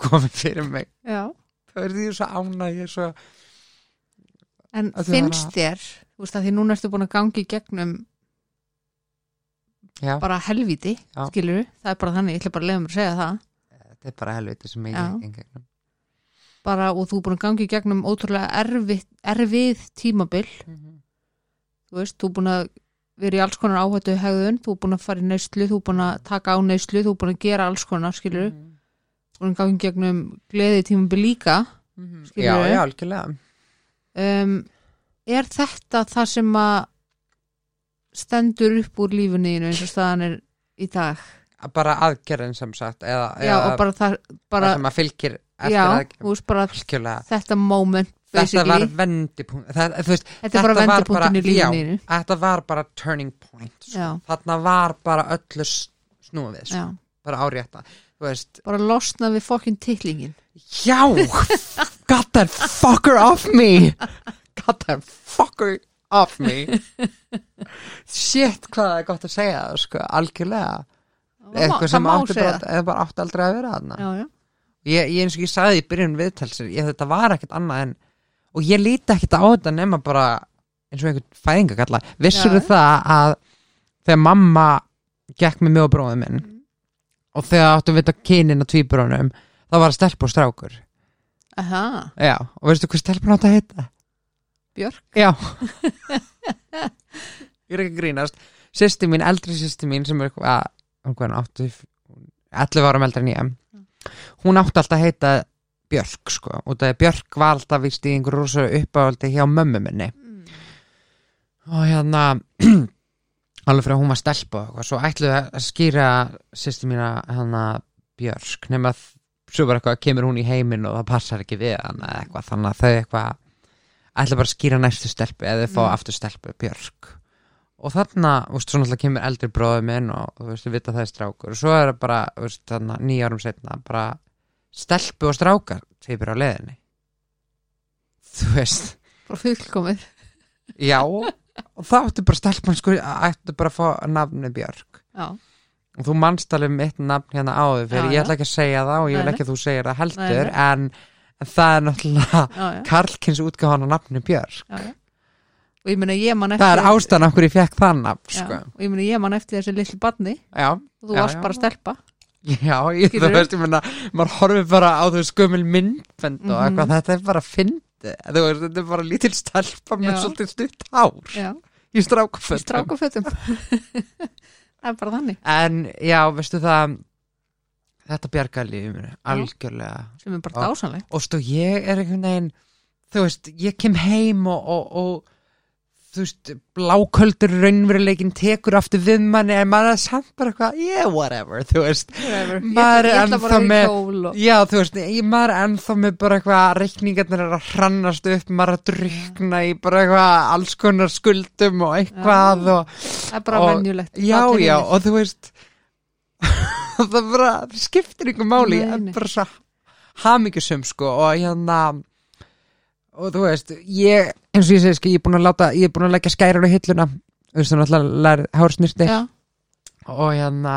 komið fyrir mig. Já. það er því svo er svo En finnst þér, þú veist að því núna ertu búin að gangi í gegnum já, bara helvíti, Já. skilur það er bara þannig, ég ætla bara að leiða mér að segja það. Þetta er bara helviti sem ég Já. engegnum bara og þú er búin að gangi í gegnum ótrúlega erfið, erfið tímabil. Þú veist, þú er búin að vera í alls konar áhættu hegðun, þú er búin að fara í neyslu þú er búin að taka á neyslu, þú er búin að gera alls konar, skilur, búin að gangi í gegnum gleði tímabil líka já, Skilurðu? já, algjörlega. Um, er þetta það sem að stendur upp úr lífunniðinu eins og staðan er í dag? Bara aðgerðin sem sagt eða, já, eða og bara það, bara, það sem að fylgir eftir já, aðgerðin þetta moment þetta var vendipunkt það, þú veist, þetta bara var bara- já, þetta var bara turning point sko. Þarna var bara öllu s- snúið við, sko. bara árétta bara losna við fokkin titlingin. Já got that fucker off me. Got that fucker off me. Shit hvað það er gott að segja sko, algjörlega. Eitthvað sem átti bara, átti aldrei að vera ég, ég eins og ég sagði í byrjun viðtalsir ég, þetta var ekkert annað en og ég líti ekkert á þetta nema bara eins og einhvern fæðingakalla vissur Já. það að þegar mamma gekk með og bróðum minn Mm. og þegar áttum við þetta kynin á tvíburónum þá var það stelp og strákur. Aha, já, og veistu hvað stelpun átt að heita? Björk. Já. Ég er ekki að grínast. Sýsti mín, eldri sýsti mín sem er eitthvað, hún hvað áttu 11 árum eldri en ég. Hún átti alltaf að heita Björk sko, og það er Björk var alltaf vist í einhverju rosa uppáhaldi hjá mömmu minni mm. og hérna alveg fyrir að hún var stelpa og svo ætluðu að skýra sýsti mína hérna Björk nema að svo bara eitthvað kemur hún í heiminn og það passar ekki við hann eða eitthvað, þannig að þau eitthvað ætla bara að skýra næstu stelpu eða fá Mm. aftur stelpu Björk og þarna, þú veist, svo náttúrulega kemur eldri bróður minn og þú veist, við vita það er strákur og svo er það bara, þú veist, þarna nýja árum setna bara stelpu og strákar tveipur á leiðinni. Þú veist. Bara fullkomið. Já, og það áttu bara stelpan sko, ættu bara að fá nafni Björk. Já, og þú manst alveg mitt nafn hérna áður fyrir, Já, ég já. ætla ekki að segja það og ég vil ekki að þú segir það heldur nei. en, það er náttúrulega Karlkins útgáðan á nafni já. og ég meina ég man eftir það er ástæðan okkur ég fekk það nafn sko. og ég meina ég man eftir þessi litlu barni. Já, og þú varst bara stelpa já, ég, þú veist, ég meina maður horfir bara á þau skömmul myndbend og eitthvað, þetta er bara fyndi þú veist, þetta er bara lítil stelpa með svolítið stutt hár já, í strákafötum. Strákafötum. Það er bara þannig. En já, veistu það Þetta bjargaði lífið mér Algjörlega. Sem er bara Já. dásanleg Og stu, ég er einhvern veginn Þú veist, ég kem heim og, og, og Þú veist, bláköldur raunveruleikin tekur aftur við manni En maður er samt bara eitthvað Yeah, whatever, þú veist ég Maður er ennþá með. Já, þú veist, maður er ennþá með bara eitthvað Reikningarnir er að hrannast upp Maður er að drykna í bara eitthvað Alls konar skuldum og eitthvað og það er bara venjulegt já, já, hinir. og þú veist það bara það skiptir ykkur máli en bara svo hamingjusum sko og hérna og þú veist, ég eins og ég segi, sko, ég er búin að láta ég er búin að leggja skærar á hilluna. Þú veist, þú náttúrulega lærið hársnýrti og hérna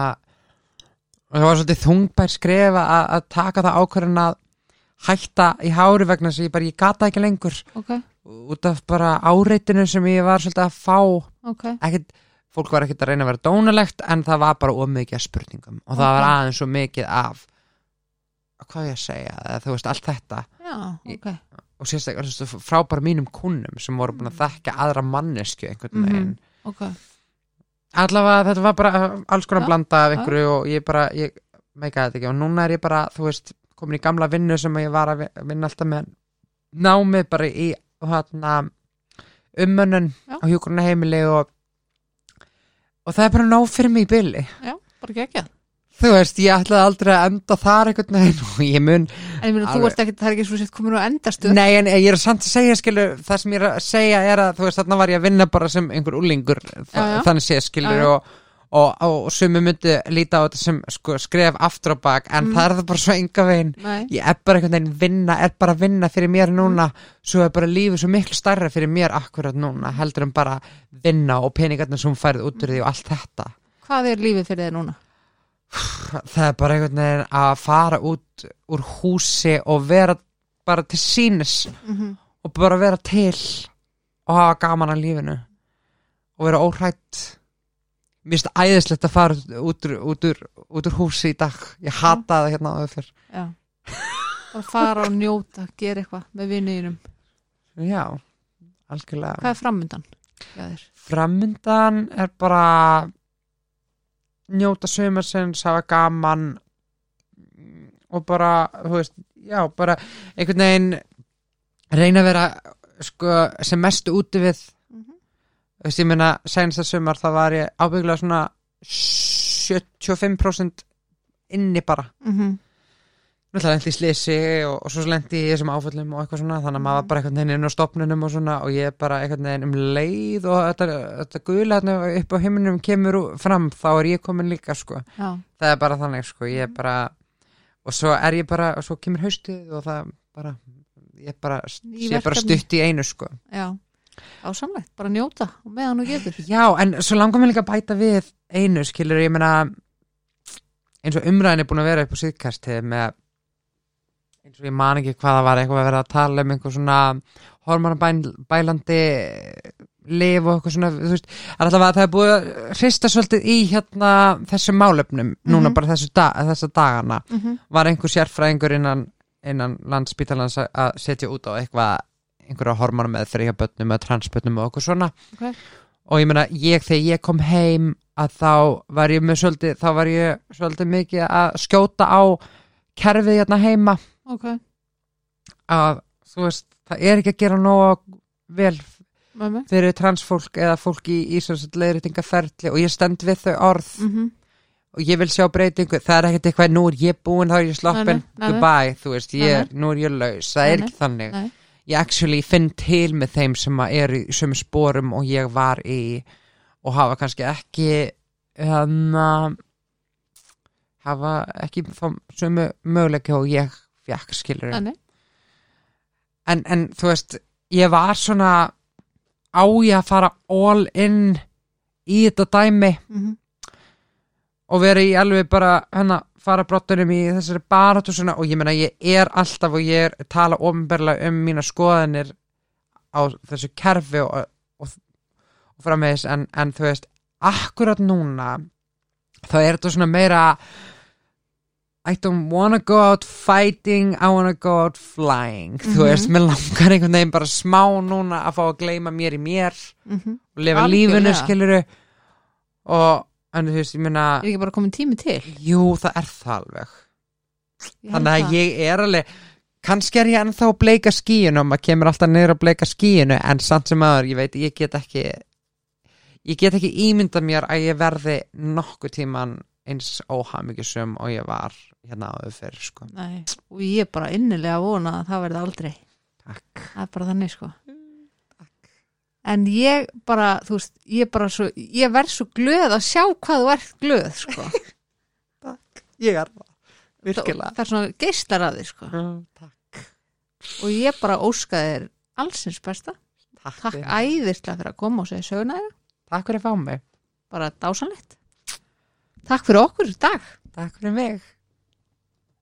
það var svolítið þungbær skref að, taka það ákvörðin að hætta í hári vegna að ég bara, ég gata ekki lengur. Ok, út af bara áreitinu sem ég var svolítið að fá. Ok. Ekkit, fólk var ekkert að reyna að vera dónalegt en það var bara of mikið af spurningum. Og það var Ok. aðeins svo mikið af hvað ég að segja þú veist allt þetta. Já, ok, og sérstaklega frá bara mínum kunnum sem voru búin að þekka aðra mannesku einhvern Mhm. veginn. ok. Allavega þetta var bara alls konar Já, blanda af einhverju og ég bara, ég meikaði þetta ekki. Og núna er ég bara, þú veist, komin í gamla vinnu sem ég var að vi- vinna alltaf með. Námið bara í hérna ummönnun Já. á hjúkurna heimili og og það er bara nóg fyrir mig í byli Já, bara ekki þú veist, ég ætlaði aldrei að enda þar einhvern veginn og ég mun En ég meina, þú ert ekki, það er ekki svo sett komin á endastu Nei, en ég er samt að segja, skilu, það sem ég er að segja er að, þú veist, þarna var ég að vinna bara sem einhver úlingur, Já, já. þannig sé, skilur, Já, já. og, og, og sumi myndi líta á þetta sem sko, skref aftur á bak, en Mm. það er það bara svo enga veginn, ég er bara einhvern veginn vinna, er bara að vinna fyrir mér núna, svo er bara lífið svo miklu starra fyrir mér akkurat núna, heldur en bara vinna og peningarnir sem færið út úr því og allt þetta. hvað er lífið fyrir þig núna? Það er bara einhvern veginn að fara út úr húsi og vera bara til sínis Mm og bara vera til og hafa gaman að lífinu og vera óhrætt mér finnst æðislegt að fara út úr, út úr, út úr húsi í dag. Ég hata það hérna áður fyrr Já. Bara fara og njóta, gera eitthvað með vinniðinum já, algjörlega. Hvað er þér? Framundan er bara njóta sömursins, hafa gaman og bara, þú veist, já, bara einhvern veginn reyna að vera sko, sem mestu úti við Mhm. þú veist, ég meina, senast að sumar það var ég ábygglega svona 75% inni bara mm -hmm. Náttúrulega lendi í slisi og, og svo lendi í þessum áföllum og eitthvað svona þannig að maður bara einhvern veginn inn á stopnunum og svona og ég bara einhvern veginn um leið og þetta, þetta hérna upp á heiminum kemur fram þá er ég komin líka sko. Já, það er bara þannig sko. Ég er bara og svo er ég bara og svo kemur haustið og það bara ég bara, bara stutt í einu sko. Já. Ásamlegt, bara njóta og meðan þú getur. Já, en svo langar mér líka að bæta við einu, skilur, ég meina eins og umræðin er búin að vera upp á síðkasti með eins og ég man ekki hvað það var eitthvað að vera að tala um einhver svona hormonabælandi lif og eitthvað svona, þú veist, alltaf að það er búið að hrista svolítið í hérna þessum málefnum, núna Mhm. bara þessu da, þessa dagana, mm -hmm. var einhver sérfræðingur innan, innan landspítalans að- setja út á eitthvað einhverja hormonum með þrjá bönnum eða transbönnum og eitthvað svona Ok. og ég meina, ég þegar ég kom heim að þá var ég með svolítið þá var ég svolítið mikið að skjóta á kerfið hérna heima Ok, að þú veist, það er ekki að gera nóga vel með mig. fyrir transfólk eða fólk í Íslands leiðréttingaferli og ég stend við þau orð. Mm -hmm. og ég vil sjá breytingu, það er ekkert eitthvað nú er ég búin, þá er ég sloppin, goodbye þú veist, ég, er- nú er ég laus. Það er ekki þannig. Nei, ég actually finn til með þeim sem að eru í sömu sporum og ég var í og hafa kannski ekki um, hafa ekki þá sömu möguleika og ég fekk skilur en, en þú veist ég var svona á ég að fara all in í þetta dæmi? Mm -hmm. og vera í alveg bara hana fara brottunum í þessari svona og ég meina ég er alltaf og ég er tala ofinberlega um mína skoðanir á þessu kerfi og, og, og framvegis en, en þú veist, akkurat núna þá er þetta svona meira I don't wanna go out fighting I wanna go out flying þú Mhm. veist, mér langar einhvern veginn bara smá núna að fá að gleyma mér í mér Mm -hmm. og lifa lífinu skiluru og en þú veist, ég meina Er ekki bara komin tími til? Jú, það er það alveg Ég Þannig að það. ég er alveg kannski er ég ennþá að bleika skíinu og maður kemur alltaf niður að bleika skíinu en samt sem aður, ég veit, ég get ekki ég get ekki ímynda mér að ég verði nokkuð tíman eins óhamingjusum og ég var hérna áður fyrir, sko. Nei, og ég er bara innilega vona að það verði aldrei. Takk. Það er bara þannig sko. En ég bara, þú veist ég bara svo, ég verð svo glöð að sjá hvað þú ert glöð sko. Ég er það, það, það er svona geislar að þig sko. Mm, Takk, og ég bara óska þér allsins besta. Takk, takk æðislega fyrir að koma og segja söguna þér. Takk fyrir að fá mig. Bara dásanlegt takk fyrir okkur dag. Takk fyrir mig